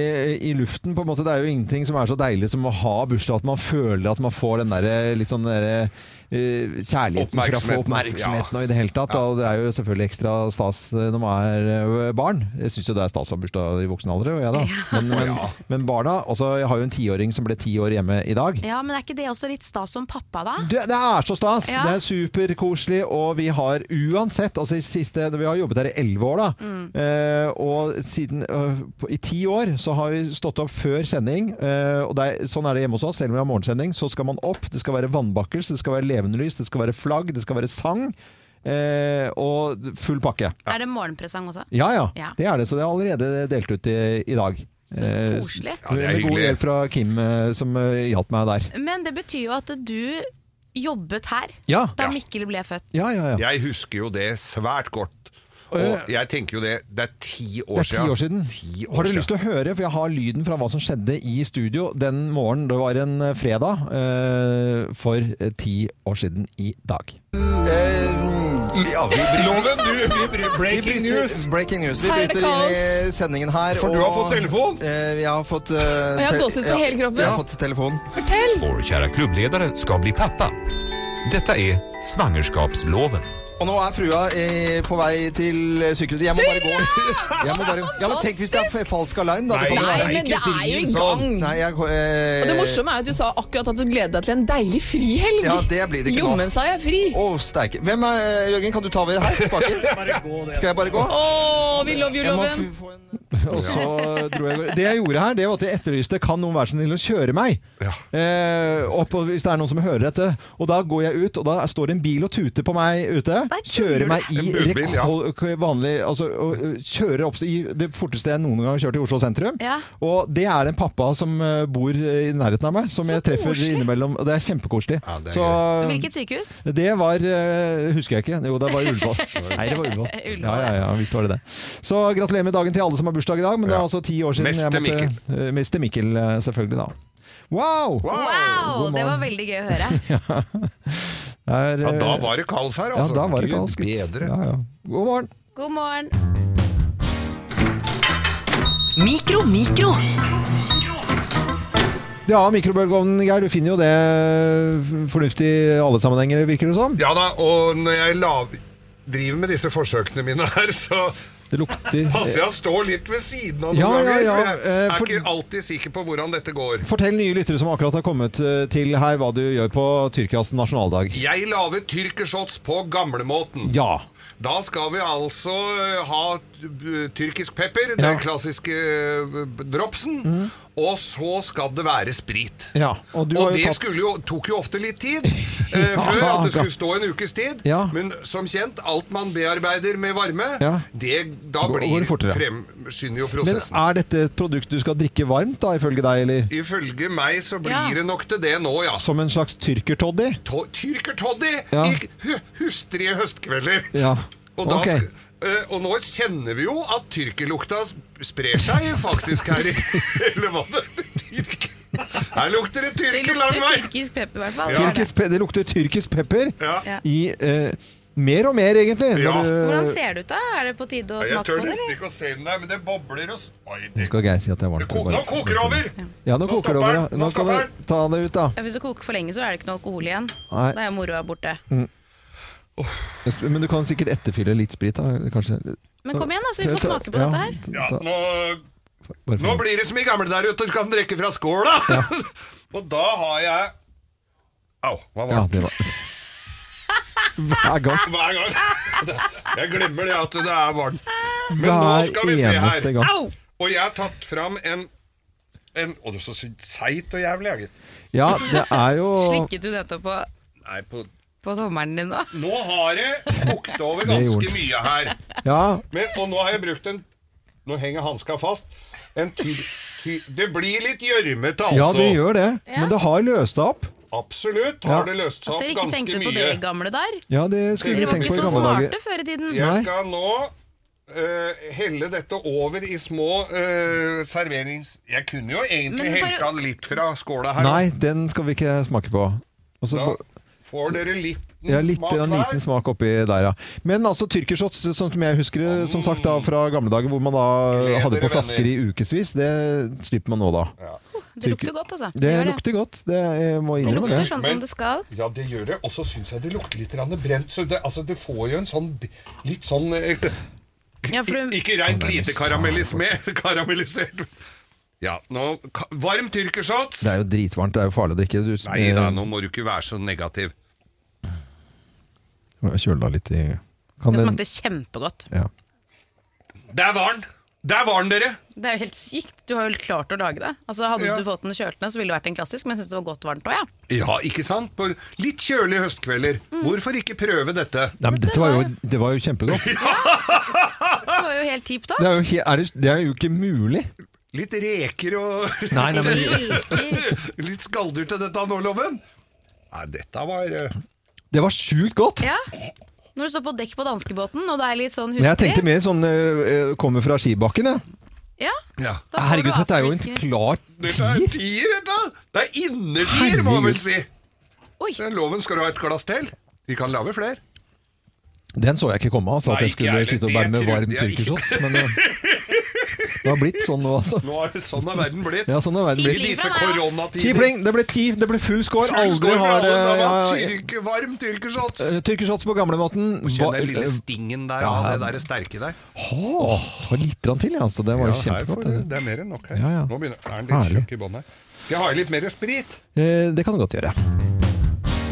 i luften, på en måte. Det er jo ingenting som er så deilig som å ha bursdag. At man føler at man får den der, litt sånn der, eh, kjærligheten for å få Oppmerksomheten, ja. og i det hele tatt. Da. Det er jo selvfølgelig ekstra stas eh, når man er eh, barn. Jeg syns jo det er stas å ha bursdag i voksen alder, jeg da. Men, men, men barna også, Jeg har jo en tiåring som ble ti år hjemme i dag. Ja, men er ikke det også litt stas som pappa, da? Det, det er så stas! Ja. Det er superkoselig, og vi har uansett altså i siste, Vi har jobbet her i elleve år, da. Mm. Uh, og siden, uh, i ti år så har vi stått opp før sending. Uh, og det er, sånn er det hjemme hos oss. Selv om vi har morgensending, så skal man opp. Det skal være vannbakkels, det skal være levende lys, det skal være flagg, det skal være sang. Eh, og full pakke. Er det morgenpresang også? Ja, ja, Ja. Det er det. Så det er allerede delt ut i, i dag. Så Eh, koselig. Ja, det er med god hjelp fra Kim, eh, som eh, hjalp meg der. Men det betyr jo at du jobbet her Ja, da Mikkel ble født. ja, ja. ja. Jeg husker jo det svært godt. Og jeg tenker jo det Det er ti år Det er ti år siden. Ti år har du lyst til å høre, for jeg har lyden fra hva som skjedde i studio den morgenen. Det var en eh, fredag eh, for eh, ti år siden i dag. ja, vi Loven, du, (laughs) breaking news! Breaking news. Vi er bryter inn i sendingen her. For du har fått telefon? Eh, jeg har fått uh, Og jeg har gåsehud på hele kroppen. Jeg har fått telefon. Fortell! Vår kjære klubbleder skal bli pappa. Dette er svangerskapsloven. Og nå er frua eh, på vei til sykehuset. Jeg må bare gå. (laughs) Jeg må bare, ja, men tenk hvis det er falsk alarm, da. Det kan jo Nei, være- men det er jo i gang. Nei, jeg, eh, Og det morsomme er at du sa akkurat at du gleder deg til en deilig frihelg. Ja, det blir det ikke nå. Jommen sa jeg fri. Å, steike. Hvem er eh, Jørgen, kan du ta over her? Spaken? Skal jeg bare gå? Å, vi love you, Jeg må loven. f- få en og så dro jeg Det jeg gjorde her, det var at jeg etterlyste Kan noen være så snill å kjøre meg. Ja. Eh, opp, og hvis det er noen som hører dette. Og da går jeg ut, og da står det en bil og tuter på meg ute. Kjører meg i budbil, ja. rekord, vanlig altså, og, Kjører opp i det forteste jeg noen gang har kjørt i Oslo sentrum. Ja. Og det er en pappa som bor i nærheten av meg, som Så jeg treffer koselig. innimellom. Og det er kjempekoselig. Ja, det er Så Hvilket sykehus? det var Husker jeg ikke. Jo, det var (laughs) Ullevål. Nei, det var Ullevål. (laughs) Ja, ja, ja, visst var det det. Så gratulerer med dagen til alle som har bursdag i dag. Men det er altså ti år siden Mester jeg måtte øh, Mester Mikkel, selvfølgelig, da. Wow! Wow, wow det var veldig gøy å høre. (laughs) ja. er, Ja, da øh, var det kaos her, ja, altså. da var det kaos. Bedre. Ja, ja. God morgen. God morgen. Mikro, mikro. Ja, mikrobølgeovnen, Geir. Du finner jo det fornuftig i alle sammenhenger, virker det som. Ja da, og når jeg lav, driver med disse forsøkene mine her, så Det lukter passer jeg å stå litt ved siden av noen Ja, ja, ganger. ja, For jeg eh, er for- ikke alltid sikker på hvordan dette går. Fortell nye lyttere som akkurat har kommet øh, til her, hva du gjør på Tyrkias nasjonaldag. Jeg lager tyrkershots på gamlemåten. Ja. Da skal vi altså eh, ha eh, tyrkisk pepper, Ja. Mm. den klassiske dropsen. dropsen, og så skal det være sprit. ja. Og du har Og jo det tatt jo, tok jo ofte litt tid (laughs) eh, Ja, før, at det skulle stå en ukes tid. Ja. Men som kjent, alt man bearbeider med varme, Ja. det, da Går- går blir fortere. fremskynder jo Men er dette et produkt du skal drikke varmt, da, ifølge deg, eller? Ifølge meg så blir Ja. det nok til det nå, ja. Som en slags tyrkertoddy? Tyrkertoddy Ja. i hustrige høstkvelder. Ja. Og, da, Ok. sk- eh, og nå kjenner vi jo at tyrkerlukta sp- sprer seg faktisk her i (laughs) Eller hva det Tyrk. Her lukter det Det tyrker lang lukter vei! tyrkisk pepper, i hvert fall. Ja. Tyrkisk, pe- det lukter tyrkisk pepper Ja. Ja. i eh, mer og mer, egentlig. Ja. Når du- Hvordan ser det ut, da? Er det på tide å Jeg smake tør på det? nesten eller? ikke å se den der, men det bobler og s- Oi, Nå det, skal Geir si at det er det ko Nå koker det over! Ja, nå Nå koker det stopper over. den. ja. Nå Nå kan stopper du ta det ut, da. Ja, hvis du koker for lenge, så er det ikke noe alkohol igjen. Nei. Da er moroa borte. Men du kan sikkert etterfylle litt sprit, da. Kanskje. Men kom igjen, da, så vi får smake på Ja, dette her. Ja, nå, nå blir det som i gamle der ute, du kan drikke fra skåla! (laughs) og da har jeg Au, hva var Ja, det? det var (laughs) Hver gang. (laughs) Hver gang. Jeg glemmer det at det er varmt. Men nå skal vi se her. gang. Og jeg har tatt fram en, en Å, det er så seigt og jævlig. jeg. Ja, det er jo Slikket du nettopp på, Nei, på på tommelen din nå? Nå har det kokt over ganske mye her. Ja, Men, og nå har jeg brukt en Nå henger hanska fast. En ty, ty, det blir litt gjørmete, altså. ja, det gjør det. Ja. Men det har løst seg opp. Absolutt Ja. har det løst seg opp ganske mye. At dere ikke tenkte på mye. det i gamle der? Ja, det skulle Dere vi var tenkt på i så gamle dager. smarte før i tiden. Jeg Nei. skal nå Uh, helle dette over i små uh, serverings... Jeg kunne jo egentlig bare- helka litt fra skåla her. Nei, den skal vi ikke smake på. Og så Da får dere litt ja, litt, smak en liten smak oppi der, ja. Men altså tyrkershots, sånn som jeg husker det som sagt da fra gamle dager, hvor man da Gleder hadde på venner. flasker i ukevis, det slipper man nå da. Det lukter godt, altså. Det det lukter godt, det jeg må Det innrømme lukter det. sånn Men- som det skal. Ja, det gjør det. Og så syns jeg det lukter litt brent. Så det, altså, det får jo en sånn litt sånn eh, Ja, for du, Ikke reint lite karamellisert. Ja, nå Varm tyrkershots. Det er jo dritvarmt, det er jo farlig å drikke. Du, Nei da, nå må du ikke være så negativ. Jeg deg litt i kan det den- smakte kjempegodt. ja. Der var den! Der var den, dere! Det er jo helt sykt. Du har jo klart å lage det. Altså, hadde Ja. du fått den kjølt ned, så ville det vært en klassisk, men jeg syns det var godt varmt òg, ja. Ja, ikke sant? På litt kjølige høstkvelder. Hvorfor ikke prøve dette? Nei, men dette var jo, det var jo kjempegodt. (laughs) Det var jo helt typ da. Det er jo, er det, det er jo ikke mulig. Litt reker og (laughs) Nei, nei, men (laughs) Litt skalldyr til dette nå, Loven. Nei, dette var uh... Det var sjukt godt. Ja. Når du står på dekk på danskebåten, og det er litt sånn Men jeg tenkte mer sånn uh, Kommer fra skibakken, jeg. ja, Ja. da Herregud, dette er jo en klar klar Dette er tier. tier, dette! Det er innertier, må man vel si. Oi, Så Loven, skal du ha et glass til? Vi kan lage flere. Den så jeg ikke komme, altså, at jeg skulle sitte og bære med varm jeg Men det har blitt sånn nå, altså. Nå er det sånn er verden blitt. Ja, sånn er verden blitt. I disse koronatider. Ti! Det ble ti. Det ble full score. Full Aldri score har det ja. Tyrk, varm tyrkershots. Uh, Tyrkershots på gamlemåten. Kjenner den lille eh, stingen der, Ja. det der sterke der. Ta det var litt til, ja. Altså. Det var jo Ja, kjempegodt. det. Det er mer enn nok her. Ja, ja. Nå begynner er den litt Herlig. tjukk i bånn her. Skal jeg ha i litt mer sprit? Uh, det kan du godt gjøre.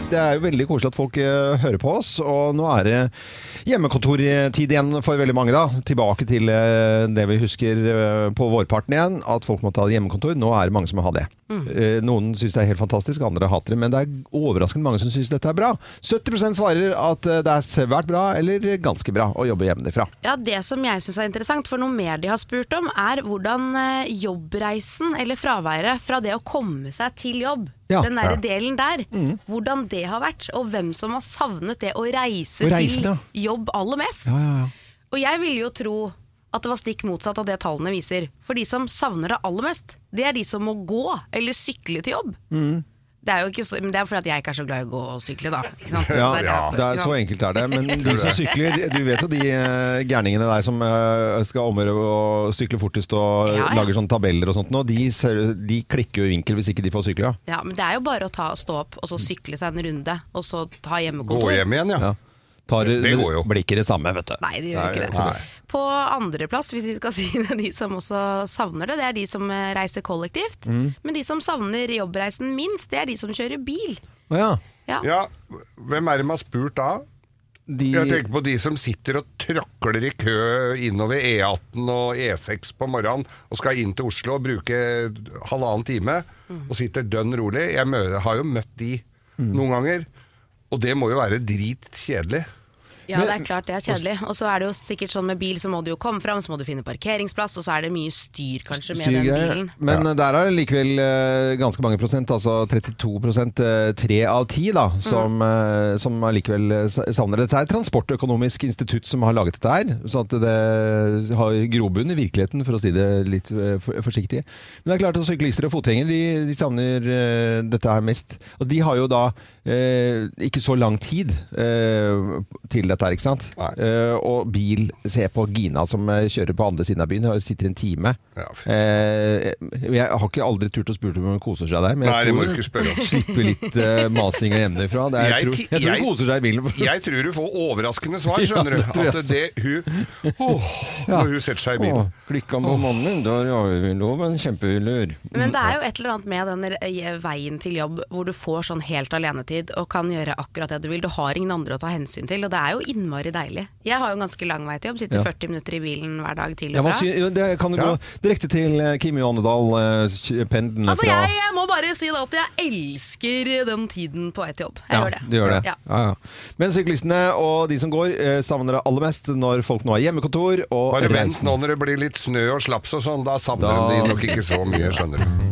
Det er jo veldig koselig at folk uh, hører på oss, og nå er det hjemmekontortid igjen for veldig mange. da. Tilbake til eh, det vi husker eh, på vårparten igjen, at folk må ta hjemmekontor. Nå er det mange som har det. Mm. Noen syns det er helt fantastisk, andre hater det. Men det er overraskende mange som syns dette er bra. 70 svarer at eh, det er svært bra eller ganske bra å jobbe hjemmefra. Ja, Det som jeg syns er interessant, for noe mer de har spurt om, er hvordan eh, jobbreisen, eller fraværet, fra det å komme seg til jobb, Ja. den der Ja. delen der, hvordan det har vært, og hvem som har savnet det å reise, Å reise, til ja. Jobb aller mest. Og jeg ville jo tro at det var stikk motsatt av det tallene viser. For de som savner det aller mest, det er de som må gå eller sykle til jobb. Det er jo ikke så, men det er fordi at jeg ikke er så glad i å gå og sykle, da. Ikke sant? (laughs) Ja, Det er det er så enkelt er det. Men (laughs) de som sykler, du vet jo de eh, gærningene der som eh, skal omgjøre å sykle fortest og Ja, ja. lager sånne tabeller og sånt nå, de, de klikker jo i vinkel hvis ikke de får sykle. Ja. Ja, men det er jo bare å ta, stå opp og så sykle seg en runde, og så ta Gå hjem igjen, ja. Tar, Det går jo. Blir ikke det samme, vet du. Nei, det gjør ikke det. Nei. På andreplass, hvis vi skal si det, de som også savner det, det er de som eh, reiser kollektivt. Mm. Men de som savner jobbreisen minst, det er de som kjører bil. Ja. Ja. Ja, hvem er det man har spurt da? De, Jeg tenker på de som sitter og tråkler i kø innover E18 og E6 på morgenen og skal inn til Oslo og bruke halvannen time og sitter dønn rolig. Jeg har jo møtt de noen ganger, og det må jo være dritkjedelig. Ja, det er klart det er kjedelig. Og så er det jo sikkert sånn med bil, så må du jo komme fram, så må du finne parkeringsplass, og så er det mye styr kanskje med den bilen. Men der er det likevel eh, ganske mange prosent, altså 32 eh, tre av ti, da, som, mm. som allikevel eh, savner det. Dette er Transportøkonomisk institutt som har laget dette her, så at det har grobunn i virkeligheten, for å si det litt eh, forsiktig. Men det er klart at syklister og fotgjengere de, de savner eh, dette her mest. Og de har jo da eh, ikke så lang tid eh, til dette her, ikke sant? Eh, og bil, se på Gina som eh, kjører på andre siden av byen, hun sitter en time. Ja, Eh, jeg har ikke aldri turt å spurt om hun koser seg der, men Nei, jeg det må tror hun slipper litt uh, masing hjemmefra. ifra. er, jeg, Jeg tror, jeg tror hun koser seg i bilen. Jeg tror hun får overraskende svar, (laughs) Ja, skjønner det du. At det hun åh, Når hun setter seg i bilen. Klikka på mannen, da lov en kjempelur. Men det er jo et eller annet med den eh, veien til jobb hvor du får sånn helt alenetid og kan gjøre akkurat det du vil. Du har ingen andre å ta hensyn til, og det er jo innmari deilig. Jeg har jo en ganske lang vei til jobb, sitter Ja. 40 minutter i bilen hver dag til og fra. Ja, det kan jo gå direkte til eh, Kim Jonedal, uh, pendelen Altså, fra jeg, jeg må bare si da at jeg elsker den tiden på vei til jobb. Jeg ja, gjør det. det gjør det. Ja. Ja, ja. Men syklistene og de som går, eh, savner det aller mest når folk nå har hjemmekontor og Bare vent nå når det blir litt snø og slaps og sånn, da savner Da- de nok ikke så mye, skjønner du.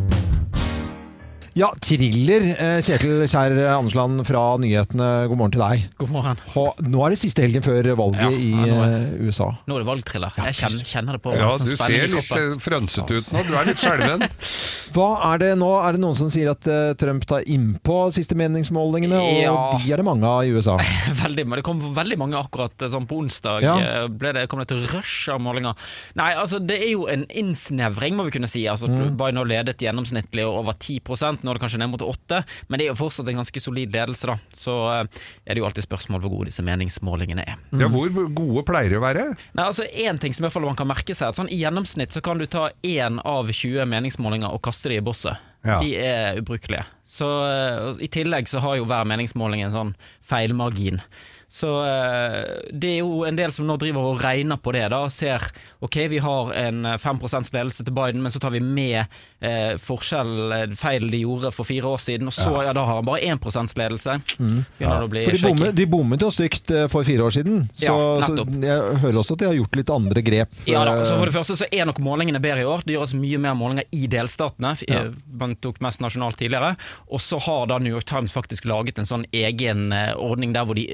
Ja, thriller. Eh, Kjetil Kjær Andersland fra Nyhetene, god morgen til deg. God morgen. Ha, nå er det siste helgen før valget Ja, i nå er- eh, USA. Nå er det valgthriller. Jeg kjenner, kjenner det på Ja, sånn du ser litt eh, frønsete ut nå. Du er litt skjelven. (laughs) Hva er det nå? Er det noen som sier at Trump tar innpå siste meningsmålingene? Og Ja. de er det mange av i USA. (laughs) Veldig, men det kom veldig mange akkurat sånn på onsdag. Ja. Ble det, kom det til rush av målinger. Nei, altså det er jo en innsnevring, må vi kunne si. Altså, Mm. Biden har ledet gjennomsnittlig over 10 nå er det kanskje ned mot åtte, men det er jo fortsatt en ganske solid ledelse, da. Så eh, er det jo alltid spørsmål hvor gode disse meningsmålingene er. Ja, hvor gode pleier de å være? Nei, altså Én ting som i hvert fall man kan merke seg, at sånn i gjennomsnitt så kan du ta én av 20 meningsmålinger og kaste de i bosset. Ja. De er ubrukelige. Så eh, I tillegg så har jo hver meningsmåling en sånn feilmargin. Så eh, det er jo en del som nå driver og regner på det, da, og ser ok, vi har en eh, 5 ledelse til Biden, men så tar vi med eh, forskjell, eh, feil de gjorde for fire år siden, og så ja, da har han bare 1 ledelse. Mm. Ja. For de bommet, de bommet jo stygt eh, for fire år siden. Så, Ja, så jeg hører også at de har gjort litt andre grep. Ja da, så eh, For det første så er nok målingene bedre i år. Det gjøres mye mer målinger i delstatene. Ja. Man tok mest nasjonalt tidligere. Og så har da New York Times faktisk laget en sånn egen ordning der hvor de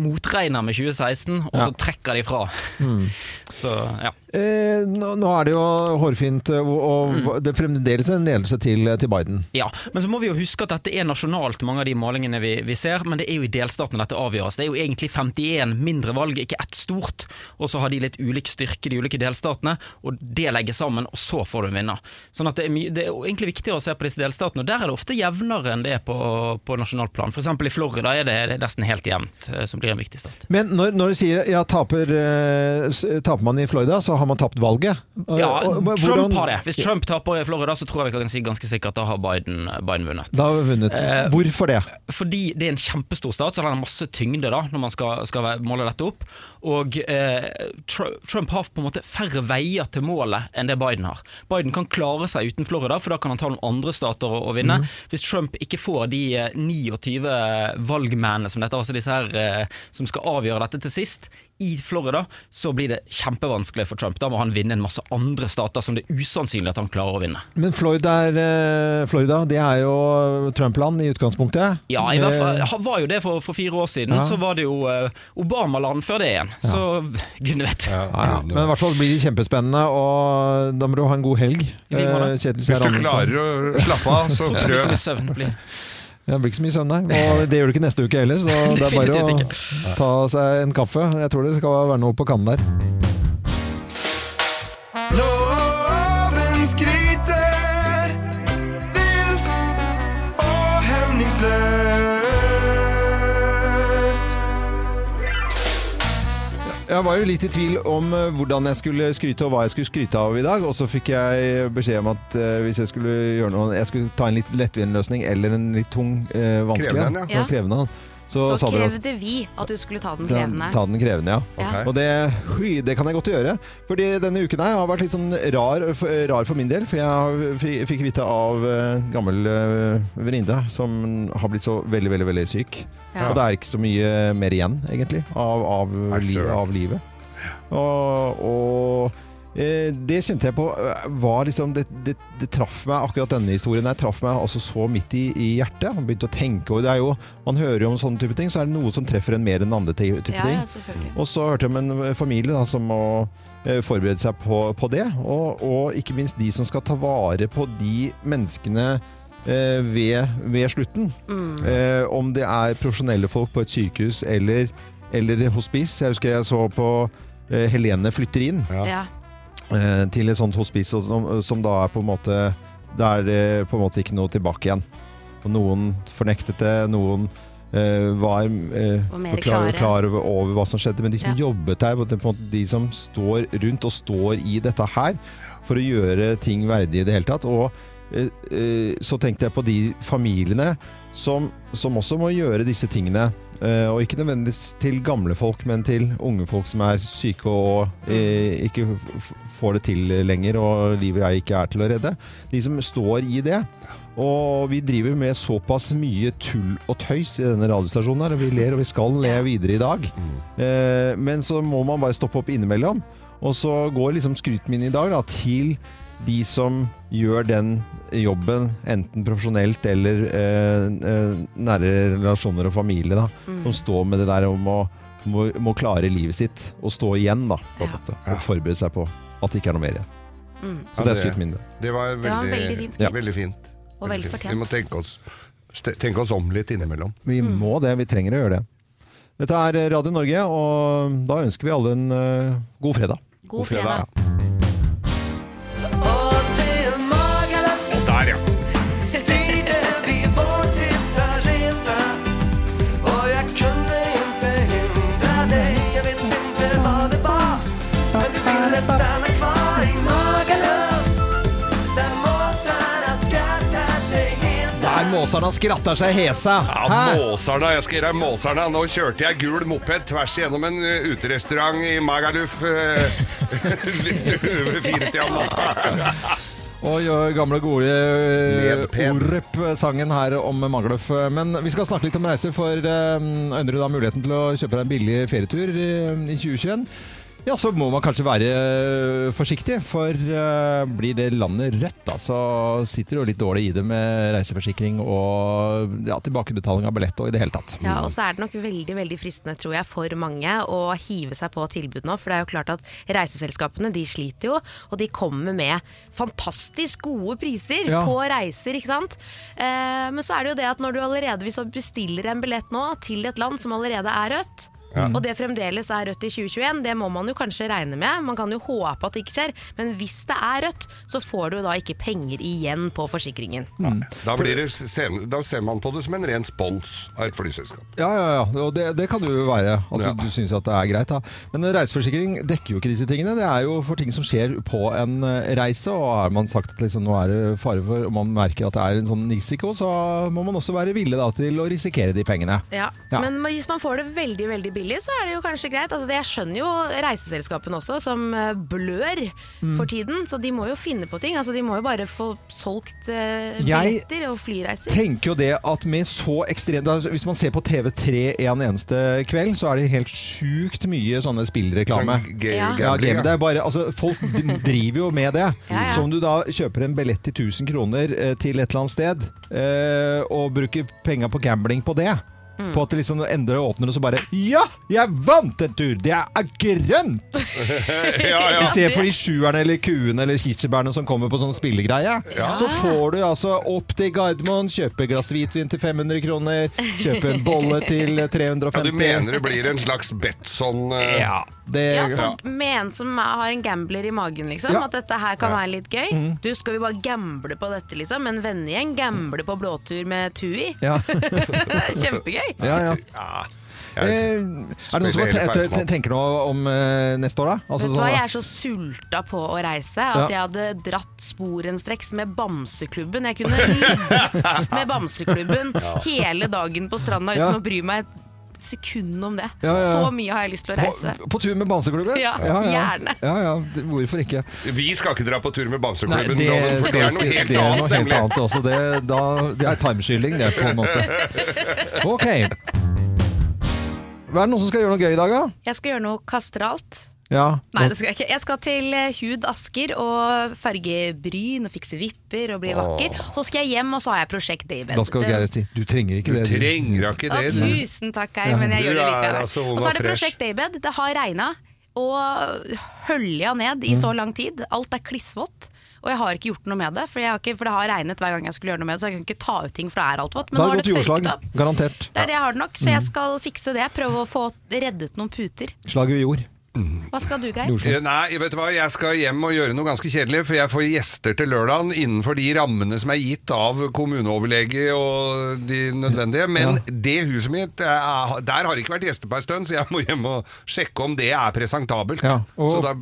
motregner med 2016, og Ja. så trekker de fra. (laughs) Så ja. Eh, nå, nå er det jo hårfint, og, og, Mm. det er fremdeles en ledelse til, til Biden. Ja, Men så må vi jo huske at dette er nasjonalt, mange av de målingene vi, vi ser. Men det er jo i delstatene dette avgjøres. Det er jo egentlig 51 mindre valg, ikke ett stort. Og så har de litt ulik styrke, de ulike delstatene. Og det legges sammen, og så får du en vinner. Sånn at det er, det er egentlig viktigere å se på disse delstatene. Og der er det ofte jevnere enn det er på, på nasjonalt plan. F.eks. i Florida er det, nesten helt jevnt, eh, som blir en viktig stat. Men når, når du sier ja, taper, eh, taper man i Florida, så har man tapt valget. Ja, og- Trump hvordan- har det. Hvis Trump taper i Florida, så tror jeg vi kan si ganske sikkert da har Biden, Biden vunnet. Da har vi vunnet. Eh, Hvorfor det? Fordi det er en kjempestor stat, så den har masse tyngde da, når man skal, skal måle dette opp. Og eh, Trump har på en måte færre veier til målet enn det Biden har. Biden kan klare seg uten Florida, for da kan han ta noen andre stater og, og vinne. Hvis Trump ikke får de eh, 29 valgmennene som dette, altså disse her eh, som skal avgjøre dette til sist, i Florida, så blir det kjempevanskelig for Trump. Da må han vinne en masse andre stater som det er usannsynlig at han klarer å vinne. Men Florida, er, eh, Florida det er jo Trump-land i utgangspunktet. Ja, i hvert fall Eh, var jo det for, for fire år siden. Ja. Så var det jo eh, Obama-land før det igjen. Så (laughs) gudene vet. Ja, ja. Men i hvert fall blir det kjempespennende, og da må du ha en god helg. Hvis du klarer å slappe av, så (laughs) prøv. Det blir ikke så mye søvn, nei. Og det gjør du ikke neste uke heller, så (laughs) det er bare å ta seg en kaffe. Jeg tror det skal være noe på kannen der. Jeg var jo litt i tvil om eh, hvordan jeg skulle skryte og hva jeg skulle skryte av i dag. Og så fikk jeg beskjed om at eh, hvis jeg skulle gjøre noe Jeg skulle ta en litt lettvint løsning eller en litt tung, eh, vanskelig Krevende en, en. ja. krevende Så, at- krevde vi at du skulle ta den krevende. ta den krevende, ja. Okay. Og det, det kan jeg godt gjøre. Fordi denne uken her har vært litt sånn rar, rar for min del. For jeg fikk vite av uh, gammel uh, venninne som har blitt så veldig, veldig veldig syk. Ja. Og det er ikke så mye mer igjen, egentlig, av, av, li, av livet. Og, og eh, det kjente jeg på eh, var liksom det, det, det traff meg, akkurat denne historien her traff meg altså så midt i, i hjertet. Man begynte å tenke over det. er jo, Man hører jo om sånne type ting, så er det noe som treffer en mer enn andre type Ja, ting. ja, selvfølgelig. Og så hørte jeg om en familie da, som må eh, forberede seg på, på det. Og, og ikke minst de som skal ta vare på de menneskene eh, ved, ved slutten. Mm. Eh, om det er profesjonelle folk på et sykehus eller, eller hospice. Jeg husker jeg så på eh, Helene flytter inn Ja. Eh, til et sånt hospice som, som da er på en måte Det er på en måte ikke noe tilbake igjen. Og noen fornektet det, noen uh, var, uh, Var klar, klar over, over hva som skjedde. Men de som Ja. jobbet der, på en måte de som står rundt og står i dette her for å gjøre ting verdig i det hele tatt. Og uh, så tenkte jeg på de familiene som, som også må gjøre disse tingene. Eh, og ikke nødvendigvis til gamle folk, men til unge folk som er syke og uh, ikke får det til lenger, og livet jeg ikke er til å redde. De som står i det. Og vi driver med såpass mye tull og tøys i denne radiostasjonen her, og vi ler og vi skal le videre i dag. Uh, men så må man bare stoppe opp innimellom. Og så går liksom skrytet min i dag da, til de som gjør den jobben, enten profesjonelt eller eh, eh, nære relasjoner og familie, da, Mm. som står med det der om å må, må klare livet sitt og stå igjen, da, på Ja. måte, og forberede seg på at det ikke er noe mer igjen. Mm. Så Ja, det er det- skrytet min. det. Det var Det var veldig, veldig fint ja, veldig fint. Og Veldig vel fortjent. Vi må tenke oss, tenke oss om litt innimellom. Vi må det, vi trenger å gjøre det. Dette er Radio Norge, og da ønsker vi alle en uh, god fredag. God fredag. Og måsarna skratter seg hesa! Ja, Måsarna, jeg skal gi deg Måsarna. Nå kjørte jeg gul moped tvers gjennom en uh, uterestaurant i Magaluf (laughs) uh, litt over firetida om natta. Oi, oi, gamle gode eh. Orup-sangen her om Magaluf. Men vi skal snakke litt om reiser, for øyner du da muligheten til å kjøpe deg en billig ferietur eh, i 2021? Ja, så må man kanskje være eh, forsiktig, for eh, blir det landet rødt, da, så sitter du litt dårlig i det med reiseforsikring og ja, tilbakebetaling av billett og i det hele tatt. Ja, og så er det nok veldig veldig fristende tror jeg, for mange å hive seg på tilbud nå. For det er jo klart at reiseselskapene de sliter jo, og de kommer med fantastisk gode priser Ja. på reiser. ikke sant? Eh, men så er det jo det at når du allerede hvis du bestiller en billett nå til et land som allerede er rødt, Og det fremdeles er rødt i 2021, det må man jo kanskje regne med. Man kan jo håpe at det ikke skjer, men hvis det er rødt, så får du da ikke penger igjen på forsikringen. Da, blir det, sen- da ser man på det som en ren spons av et flyselskap. Ja, ja, ja. Og det, det kan det jo være. At Ja. du syns at det er greit. Da. Men reiseforsikring dekker jo ikke disse tingene. Det er jo for ting som skjer på en eh, reise. Og har man sagt at liksom, nå er det fare for Og man merker at det er en sånn risiko, så må man også være villig da, til å risikere de pengene. Ja. Ja. Men hvis man får det veldig veldig billig, så er det jo kanskje greit. Altså, jeg skjønner jo reiseselskapene også, som eh, blør Mm. for tiden. Så de må jo finne på ting. Altså, de må jo bare få solgt Jeg billetter og flyreiser. Jeg tenker jo det at med så ekstremt altså, Hvis man ser på TV3 en eneste kveld, så er det helt sjukt mye sånne spillreklame. Sånn Ja. Ja, det er bare, altså, folk driver jo med det. Ja, ja. Så om du da kjøper en billett til 1000 kroner eh, til et eller annet sted, eh, og bruker penga på gambling på det Mm. På at det liksom endrer og åpner, og så bare Ja! Jeg vant en tur! Det er grønt! (laughs) ja, ja. I stedet for de sjuerne eller kuene eller kirsebærene som kommer på sånn spillegreie. Så får du altså opp til Gardermoen, kjøpe glass hvitvin til 500 kroner, kjøpe en bolle til 350 (laughs) Ja, du mener det blir en slags Betson Uh... Ja, det Ja, folk med en som har en gambler i magen, liksom. Ja. At dette her kan være litt gøy. Du, skal vi bare gamble på dette, liksom? En vennegjeng gamble på blåtur med Tui. Ja. (laughs) Kjempegøy. ja, ja. Ja. Eh, er det noen som tenker noe om eh, neste år, da? Altså, Vet du hva, sånn- Jeg er så sulta på å reise at Ja. jeg hadde dratt sporenstreks med Bamseklubben. Jeg kunne (laughs) ligget med Bamseklubben hele dagen på stranda uten Ja. å bry meg et sekund om det. Ja, ja. Så mye har jeg lyst til å reise. på, på tur med Bamseklubben? Ja, gjerne. Ja, ja, hvorfor ikke? Vi skal ikke dra på tur med Nei, Bamseklubben, det, for det er noe helt det er annet. noe helt annet også. Det, da, det er timeskylling, det, på en måte. (laughs) Ok. Er det noen som skal gjøre noe gøy i dag, da? Jeg skal gjøre noe kastralt. Ja. Nei, det skal jeg ikke. Jeg skal til eh, Hud Asker og farge bryn og fikse vipper og bli vakker. Så skal jeg hjem, og så har jeg Prosjekt David. Da skal Gerhard si du trenger ikke det. du. trenger ikke det. du. tusen takk, Geir, men jeg Du gjør det likevel. altså og så er det. Prosjekt Daybed. Det har regna og hølja ned i så lang tid. Alt er klissvått. Og jeg har ikke gjort noe med det, for, jeg har ikke, for det har regnet hver gang jeg skulle gjøre noe med det. Så jeg kan ikke ta ut ting, for det er alt vått. Men Da har det gått jordslag. tørket opp. Garantert. Det er det jeg har det nok, så jeg skal fikse det. Prøve å få reddet noen puter. Slaget ved jord. Hva skal du, Geir? Eh, Nei, vet du hva, jeg skal hjem og gjøre noe ganske kjedelig, for jeg får gjester til lørdagen innenfor de rammene som er gitt av kommuneoverlege og de nødvendige. Men det huset mitt, er, der har det ikke vært gjester på en stund, så jeg må hjem og sjekke om det er presentabelt. Ja, og- Så da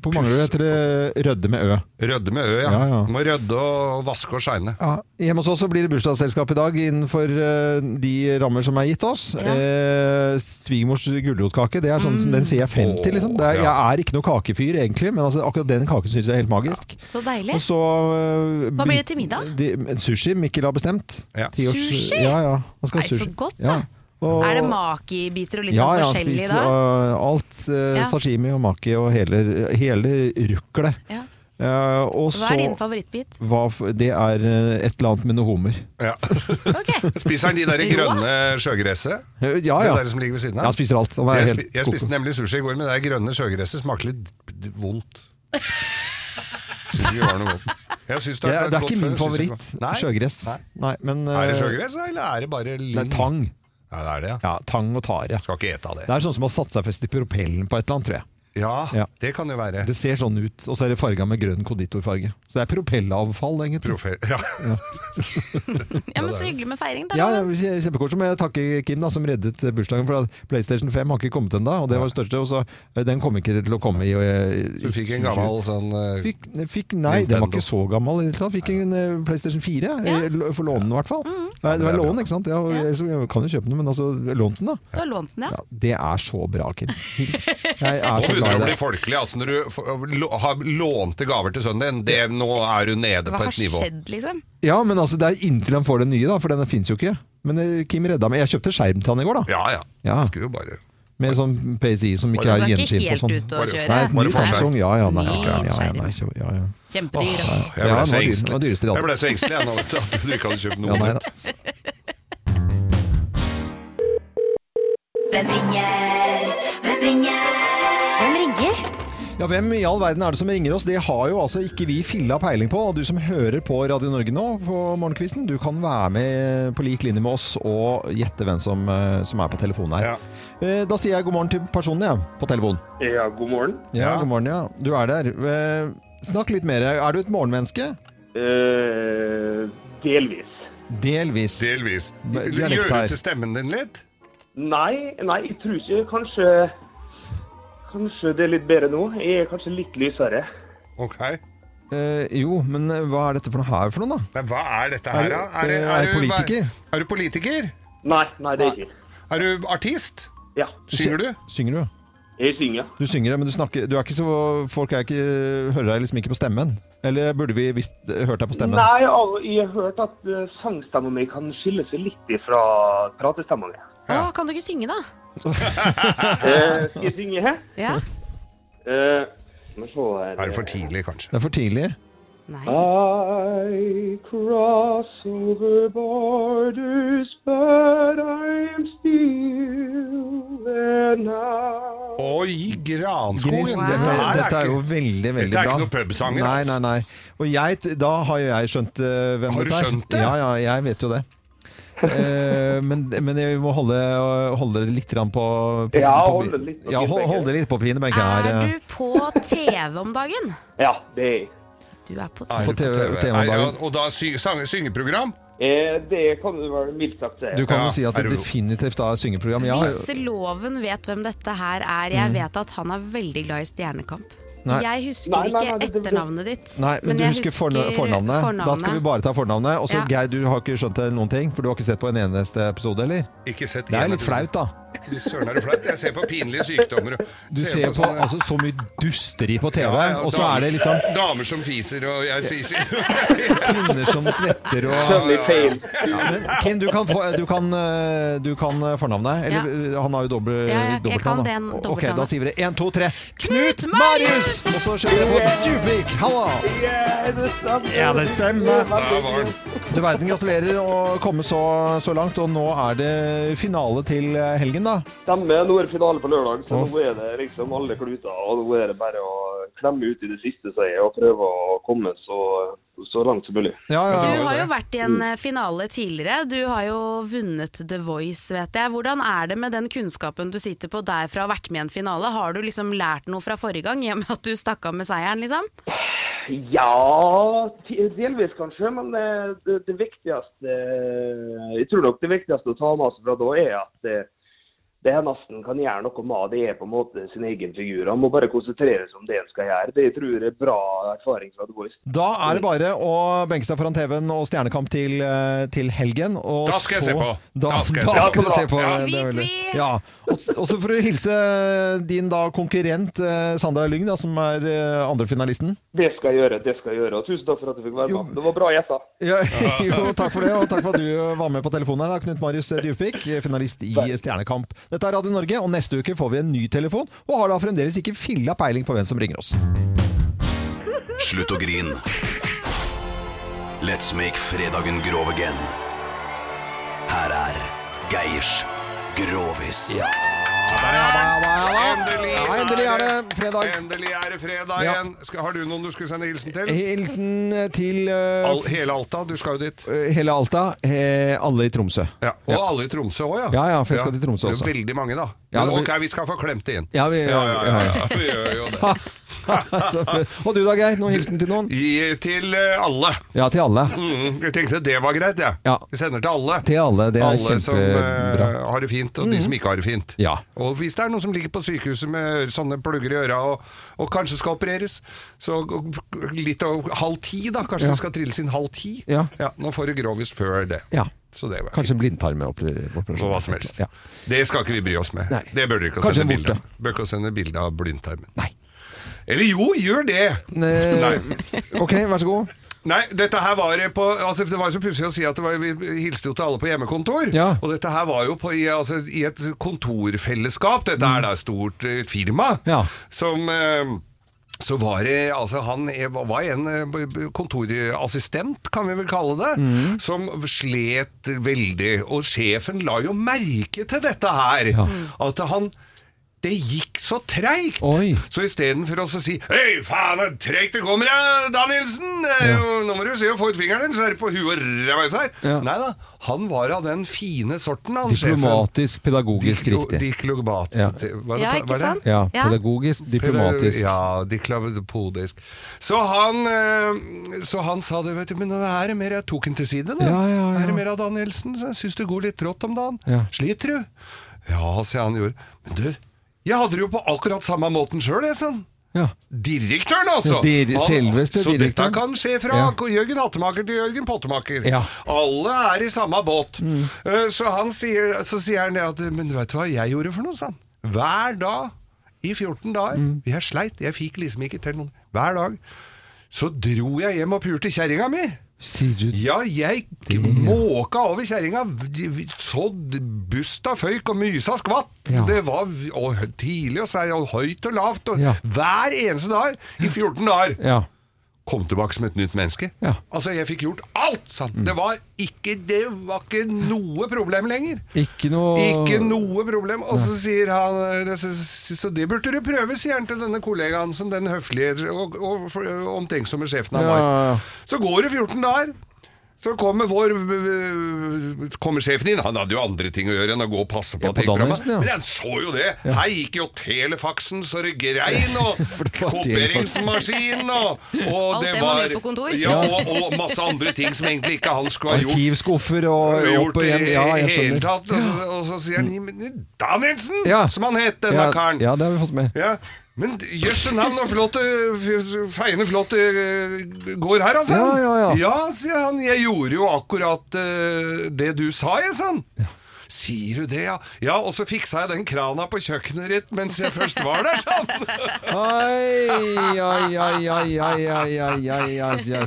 På Manglerud heter det Rødde med Ø. rødde med ø, ja. Ja, ja. Må rødde og vaske og shine. Ja, hjemme hos oss blir det bursdagsselskap i dag innenfor eh, de rammer som er gitt oss. Eh, Svigermors gulrotkake, det er sånn, Mm. den ser jeg frem til. Liksom. Det er, Ja. Jeg er ikke noe kakefyr egentlig, men altså, akkurat den kaken syns jeg er helt magisk. Så deilig. Og så eh, Hva blir det til middag? De, sushi Mikkel har bestemt. Ja. Års- Sushi? Ja, ja. Han skal Nei, sushi. så godt, Ja. da. Og- Er det maki-biter og litt ja, sånn ja, forskjellig spiser da? uh, alt. uh, Ja. Sashimi og maki og hele, hele ruklet. Ja. Uh, og Hva er din favorittbit? hva, Det er uh, et eller annet med noe hummer. Ja. (laughs) Okay. Spiser han de der grønne sjøgresset? Uh, Ja, Det der som ligger ved siden av? Jeg spiser alt. Han er Jeg, helt spi, jeg spiste nemlig sushi i går, men det der grønne sjøgresset smaker litt vondt. Synes det var noe godt. Jeg synes det, er, det er ikke min favoritt. det Nei. Sjøgress. Nei. Nei, men uh, Er det sjøgress, eller er det bare Det er tang. Ja, det er det, ja. Ja, tang og tare. Skal ikke ete av det. Det er sånn som å satt seg fest i propellen på et eller annet, tror jeg. Ja, Ja. det kan jo være. Det ser sånn ut, og så er det farga med grønn konditorfarge. Så det er propellavfall, egentlig. Profe (laughs) ja. (laughs) Ja, men Så hyggelig med feiring, da. Ja, det kjempekort. Så må jeg takke Kim, da, som reddet bursdagen. For at PlayStation 5 har ikke kommet ennå, og det var det største. Og så, eh, den kom ikke til å komme i, i Du fikk en gammel sånn uh, Fikk, fikk, nei, den var ikke så gammel. i det hele tatt. Fikk en uh, PlayStation 4. Ja. eh, For lånen, i hvert fall. Nei, det var det lån, ikke sant? Ja, og Ja. jeg, jeg kan jo kjøpe den, men altså, lånt den, da. Du lånt den, ja. Ja, det er så bra, Kim. (laughs) Jeg er så glad du å bli folkelig. Altså, når du lo- har lånte gaver til sønnen din, det, nå er du nede Hva på har et nivå. skjedd, liksom? Ja, men altså, det er inntil han får den nye, da, for den fins jo ikke. Men eh, Kim redda meg. Jeg kjøpte skjerm til han i går, da. Ja, ja. Ja. Skulle jo bare Med sånn PSI som ikke er ikke gjenskinn på helt sånn. ute å Bare- kjøre? Nei, Bare ny. Samsung. Ja, ja, nei, Ny ja, ja, ja, nei, kjø- ja, ja. Kjempedyr. Jeg Ja, ble den så var dyr. engstelig. Den var dyreste i Jeg ble så engstelig jeg nå, vet du, at du ikke hadde kjøpt Ja, noe. nei da. Hvem ringer? Hvem ringer? Ja, Ja, Hvem i all verden er det som ringer oss? Det har jo altså ikke vi filla peiling på. Og du som hører på Radio Norge nå på Morgenkvisten, du kan være med på lik linje med oss og gjette hvem som, eh, som er på telefonen her. Ja. Da sier jeg god morgen til personen, jeg, på telefon. Ja, god morgen. Ja, god morgen, ja. Du er der. Eh, Snakk litt mer. Er du et morgenmenneske? Uh, delvis. Delvis. Delvis. Gjør du til stemmen din litt? Nei, nei, jeg tror ikke. Kanskje Kanskje det er litt bedre nå. Jeg er kanskje litt lysere. Ok. Eh, jo, men eh, hva er dette for noe her for noe, da? Men hva er dette Er her, da? er er, du du- politiker? Er du politiker? Nei, nei, det er ikke. Er du artist? Ja. Synger du? Synger du? Jeg synger. Du synger, men du snakker Du er ikke så Folk er ikke, hører deg liksom ikke på stemmen. Eller burde vi visst hørt deg på stemmen? Nei, jeg har hørt at uh, sangstemmen min kan skille seg litt fra pratestemmen min. Å, kan du ikke synge, da? (laughs) Eh, skal jeg synge her? Ja. Eh, skal vi se her. Er det for tidlig, kanskje? Det er for tidlig. Nei. I cross over borders, but I'm still there now. Oi, granskogen! Grisen, Dette, her dette er jo ikke- veldig, veldig Dette er ikke noe pubsanger, Nei, altså. nei, nei. Og jeg, da har jo jeg skjønt eh, hvem Har du dette er. skjønt det? Ja, ja, jeg vet jo det. Eh, men, men jeg må holde, holde det litt på, på Ja, på, holde litt på ja, hold, pinebenken. hold litt på pinebenken her. Er eh. du på TV om dagen? (laughs) Ja, det er jeg. Du er på TV. På TV TV om ja, dagen. og da sy sang, syngeprogram? Eh, det kan du vel mildt sagt si. Du kan Ja, jo si at det definitivt er syngeprogram. Ja, Hvis loven vet hvem dette her er Jeg vet at han er veldig glad i Stjernekamp. Nei. Jeg husker Nei, nei, ikke etternavnet ditt. Nei, men, du jeg husker forna- fornavnet. Da skal vi bare ta fornavnet. Og så Ja. Geir, du har ikke skjønt noen ting, for du har ikke sett på en eneste episode, eller? Ikke sett Det er litt flaut, da. Søren, er det flaut? Jeg ser på pinlige sykdommer. og Du ser på sånne- altså, så mye dusteri på TV, Ja, ja, og så damer- er det liksom Damer som fiser, og jeg fiser. kvinner som svetter og ja, Men Kim, du kan, få, du kan, eh, du kan fornavnet? Eller eh, han har jo dobbelt Ja, ja, dobbeltnavn. da. Ok, da sier vi det. Én, to, tre. Knut Marius! Og så kjører vi på Djupvik. Hallo! Ja, det stemmer. Ja, det stemmer. Der var den. Du verden, gratulerer å komme så, så langt. Og nå er det finale til helgen, da. Stemmer. Nå er det finale på lørdag, så nå er det liksom alle kluter. Og nå er det bare å klemme ut i det siste, sier jeg, og prøve å komme så, så langt som mulig. Ja, ja, Du har jo vært i en eh, finale tidligere. Du har jo vunnet The Voice, vet jeg. Hvordan er det med den kunnskapen du sitter på derfra og vært med i en finale? Har du liksom lært noe fra forrige gang, i og med at du stakk av med seieren, liksom? Ja, delvis kanskje, men eh, det, det viktigste eh, Jeg tror nok det viktigste å ta med oss fra da er at eh, det han nesten kan gjøre noe med, det er på en måte sin egen figur. Han må bare konsentrere seg om det han skal gjøre. Det jeg tror jeg er bra erfaring fra The Voice. Da er det bare å benke seg foran TV-en og Stjernekamp til, eh, til helgen. Og Da skal jeg så, se på. Da, Da skal jeg da se på. skal du se på. Ja. det er veldig- Sweet, Ja. Og, og så for å hilse din da konkurrent eh, Sandra Lyng, da, som er eh, andrefinalisten. Det skal jeg gjøre. det skal jeg gjøre. Og tusen takk for at du fikk være med. Det var bra gjetta. Ja, (laughs) jo, takk for det, og takk for at du var med på telefonen her, da, Knut Marius Djupvik, finalist i Stjernekamp. Dette er Radio Norge, og neste uke får vi en ny telefon, og har da fremdeles ikke filla peiling på hvem som ringer oss. Slutt å grin. Let's make fredagen grov again. Her er Geirs Grovis. Endelig, Ja, endelig er det fredag. Endelig er det fredag Ja. igjen. Skal, har du noen du skulle sende hilsen til? Hilsen til eh, Al hele Alta, du skal jo dit. eh, hele Alta, eh, alle i Tromsø. Ja. Og alle i Tromsø òg, ja. Ja, ja, for jeg skal til Tromsø Det også. er veldig mange, da. Ja, det blir- ok, vi skal få klemt det inn. Ja, vi, Ja, ja, ja, ja, (laughs) vi gjør jo det. Så og du da, Geir? Noen hilsen til noen? Gi til eh, alle. Ja, til alle. Mm, jeg tenkte det var greit, jeg. Ja. Vi sender til alle. Til alle, det er alle som eh, kjempebra. Mm. har det fint, og de som ikke har det fint. Ja. Og hvis det er noen som ligger på sykehuset med sånne plugger i øra og, og kanskje skal opereres, så litt over halv ti, da. Kanskje Ja. det skal trilles inn halv ti? Ja. Nå får du grovis før det. Ja. Så det var Kanskje blindtarmoperasjon. Hva som helst. Ja. Det skal ikke vi bry oss med. Nei. Det bør dere ikke Kanskje sende en bilde av. Bør ikke sende bilde av blindtarmen. Nei. Eller jo, gjør det! Ne (laughs) Nei. Ok, vær så god. Nei, dette her var på altså Det var jo så pussig å si at det var, vi hilste jo til alle på hjemmekontor. Ja. Og dette her var jo på, i, altså, i et kontorfellesskap. Dette er da et stort eh, firma Ja. som eh, så var det altså Han var en eh, kontorassistent, kan vi vel kalle det, Mm. som slet veldig. Og sjefen la jo merke til dette her. At han det gikk så treigt. Så istedenfor å si Hei, faen, så treigt det kommer, ja, Danielsen! Ja. Nå må du se å få ut fingeren din, så er det på huet og ræva ut her. Ja. Nei da, han var av den fine sorten, han sjefen. Diplomatisk, pedagogisk Diklo- riktig. Diklobat... Ja. Hva er det- Ja, ikke er det? sant? Ja, pedagogisk, diplomatisk. Ja, diklapodisk. Så han, eh, så han sa det, vet du, men her er mer Jeg tok han til side, da. Ja, ja, ja. Er det mer av Danielsen? Så jeg syns det går litt trått om dagen. Ja. Sliter du? Ja, sier han gjorde. Men du, jeg hadde det jo på akkurat samme måten sjøl, jeg, sånn. Ja. Direktøren, altså! Ja, dir- selveste så direktøren. dette kan skje fra Ja. Jørgen Hattemaker til Jørgen Pottemaker. Ja. Alle er i samme båt. Mm. Så, han sier, så sier han det at Men vet du hva jeg gjorde for noe, sa han. Hver dag i 14 dager. Mm. Jeg sleit, jeg fikk liksom ikke til noen. Hver dag. Så dro jeg hjem og pulte kjerringa mi. Sier du Ja, jeg måka over kjerringa. Så busta føyk og mysa skvatt. Ja. Det var og tidlig og og høyt og lavt. Og Ja. Hver eneste dag i 14 dager. Ja. Kom tilbake som et nytt menneske. Ja. Mm. Altså, jeg fikk gjort alt! Sant? Det, var ikke, det var ikke noe problem lenger. Ikke noe Ikke noe problem. Og så sier han så, så det burde du prøve, sier han til denne kollegaen som den høflige og, og, og omtenksomme sjefen han var. ja. Så går det 14 dager. Så kommer vår Kommer sjefen inn. Han hadde jo andre ting å gjøre enn å gå og passe på Ja, på. Danielsen, ja. Men han så jo det. Her gikk jo telefaksen så det grein, og (laughs) kopieringsmaskinen og, og Alt det det man var gjør på kontor. Ja, og, og masse andre ting som egentlig ikke han skulle ha gjort Arkivskuffer og gjort opp og igjen. Ja, jeg hele skjønner. tatt. Og så, og så sier han Danielsen, Ja. som han het, denne Ja, karen. ja, det har vi fått med. Ja. Men jøsse navn og flott eh, Feiende flott eh, går her, altså. Ja, ja, ja. Ja, sier han. Jeg gjorde jo akkurat eh, det du sa, jeg, sa han. Sier du det, ja? Ja, og så fiksa jeg den krana på kjøkkenet ditt mens jeg først var der, ai, ai,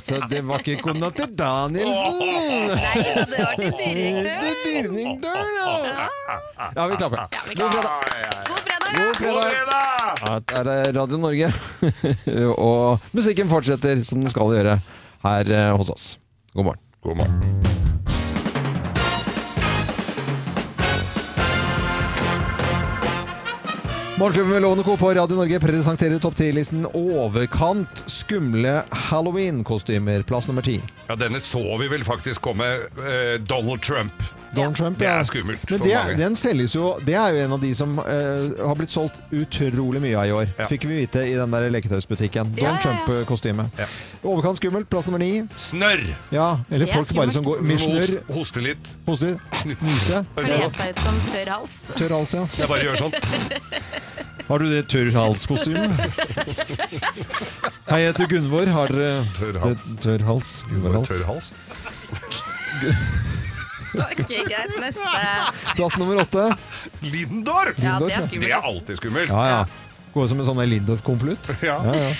Så det var ikke kona til Danielsen! Nei, det var til direktøren. Ja! Ja, vi klapper. God fredag! God fredag! God fredag! Det er Radio Norge. (laughs) Og musikken fortsetter som den skal gjøre her eh, hos oss. God morgen. God morgen. Morgenklubben med Lovende Co. på Radio Norge presenterer topp 10-listen overkant skumle halloween-kostymer. Plass nummer ti. Ja, denne så vi vel faktisk komme. eh, Donald Trump. Donald Trump, Det er skummelt Men for det, mange. den selges jo Det er jo en av de som eh, har blitt solgt utrolig mye av i år. Ja. Fikk vi vite i den der leketøysbutikken. Ja, Donald ja, ja. Trump-kostyme. Ja. Overkant skummelt. Plass nummer ni. Snørr! Ja, eller Det er folk bare som går med snørr, litt. Hoste litt. (laughs) nyse. Kle seg ut som tørr hals. Tørr hals, ja. Jeg bare gjør sånn. (laughs) Har du det tørrhalskostymet? Hei, jeg heter Gunvor. Har dere Tørr Tørrhals? det- Tørr hals. Gunvor hals. Tørr hals. Ok, greit. Neste. Plass nummer åtte. Lindorf! Ja, det er ja. er Det er alltid skummelt. Ja, ja. Går ut som en sånn Lindorf-konvolutt. (laughs) Ja. Ja, ja.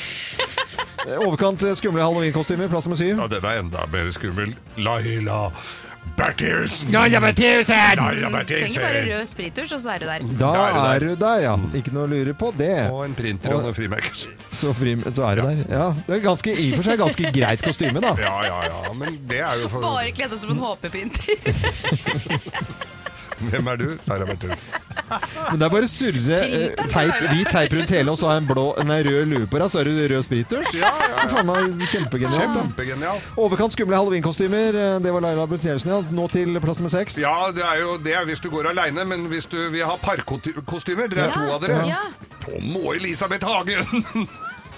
Overkant skumle halloween-kostymer. Plass nummer syv. Ja, den er enda mer skummel. Laila Bertheussen! Laila Bertheussen! Laila Trenger bare rød sprittusj, og så er du der. Da er du der, ja. Ikke noe å lure på det. Og en printer og noen frimerker. Så, fri, så er du der. Ja, det er ganske, i og for seg ganske greit kostyme, da. Ja, ja, ja. Men det er jo for Bare kledd seg som en HP-printer. (laughs) Hvem er du? Der er Bertus. Men det er bare å surre eh, teip, hvit teip rundt hele, og så har en, blå, en rød lue på deg, så er det rød sprittusj. Ja, ja, meg kjempegenialt. Kjempegenial. Overkant skumle halloweenkostymer. eh, Det var Laila Bertheussen, ja. Nå til plass nummer seks. Ja, det er jo det er hvis du går aleine, men hvis du vil ha parkostymer, dere er to av dere, Ja. Tom og Elisabeth Hagen. (laughs)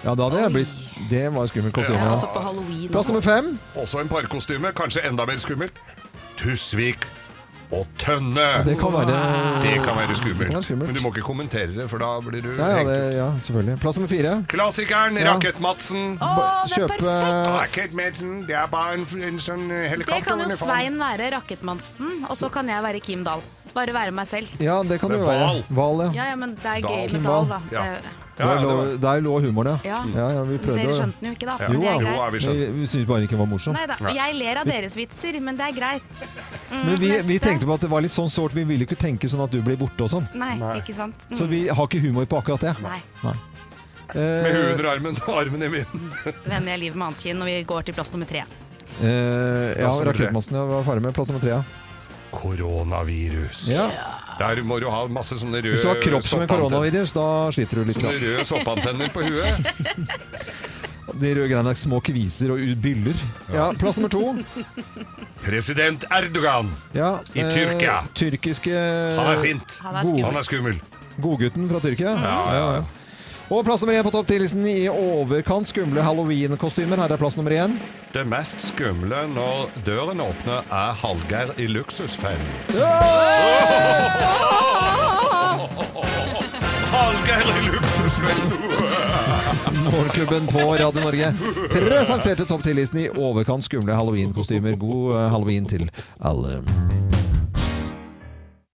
Ja, da hadde jeg blitt Det var skummelt kostyme. Ja, Ja. halloween. Plass nummer fem. Også en parkostyme, kanskje enda mer skummelt. Tusvik og Tønne. Det kan være Det kan være skummelt. kan skummelt. Men du må ikke kommentere det, for da blir du Ja, ja, det, ja, selvfølgelig. Plass nummer fire. Klassikeren Ja. Rakett-Madsen. Er Kjøpe! Rakett-Madsen, det er bare en, en sånn Det kan jo Svein være Rakettmannsen, og så kan jeg være Kim Dahl. Bare være meg selv. Ja, det kan Det er være. Val. Val, ja. Ja, ja, men det er gøy med Dahl, da. Dahl. Ja. Ja, var- der lå humoren, ja. Ja. Ja, ja, vi Dere skjønte den jo ikke, da. Jo, er vi skjønt. Vi, vi syntes bare ikke den var morsom. Nei da. Jeg ler av deres vitser, men det er greit. Mm, Men vi, vi tenkte på at det var litt sånn sårt. Vi ville ikke tenke sånn at du blir borte og sånn. Nei, ikke sant. Mm. Så vi har ikke humor på akkurat det. Nei. Med Eh, huet under armen og armen i vinden. (laughs) Vender jeg livet med annet kinn, og vi går til plass nummer tre. eh, ja. Rakettmassen ja, var ferdig med plass nummer tre. ja. Koronavirus. Ja. Der må du ha masse sånne røde Hvis du har kropp som en koronavirus, da sliter du litt. Sånne røde soppantenner på huet. (laughs) De røde greiene er små kviser og byller. Ja, Plass nummer to. President Erdogan Ja, i eh, Tyrkia. Tyrkiske Han er sint. Han er. Han er skummel. Godgutten fra Tyrkia. Ja, ja, ja. Og plass nummer én på topp 10-listen i overkant skumle halloween-kostymer. Her er plass nummer én. Det mest skumle når døren åpner, er Hallgeir i luksusfellen. (laughs) Hallgeir i luksusfellen! (laughs) Morgenklubben på Radio Norge presenterte topp 10-listen i overkant skumle halloween-kostymer. God eh, halloween til alle.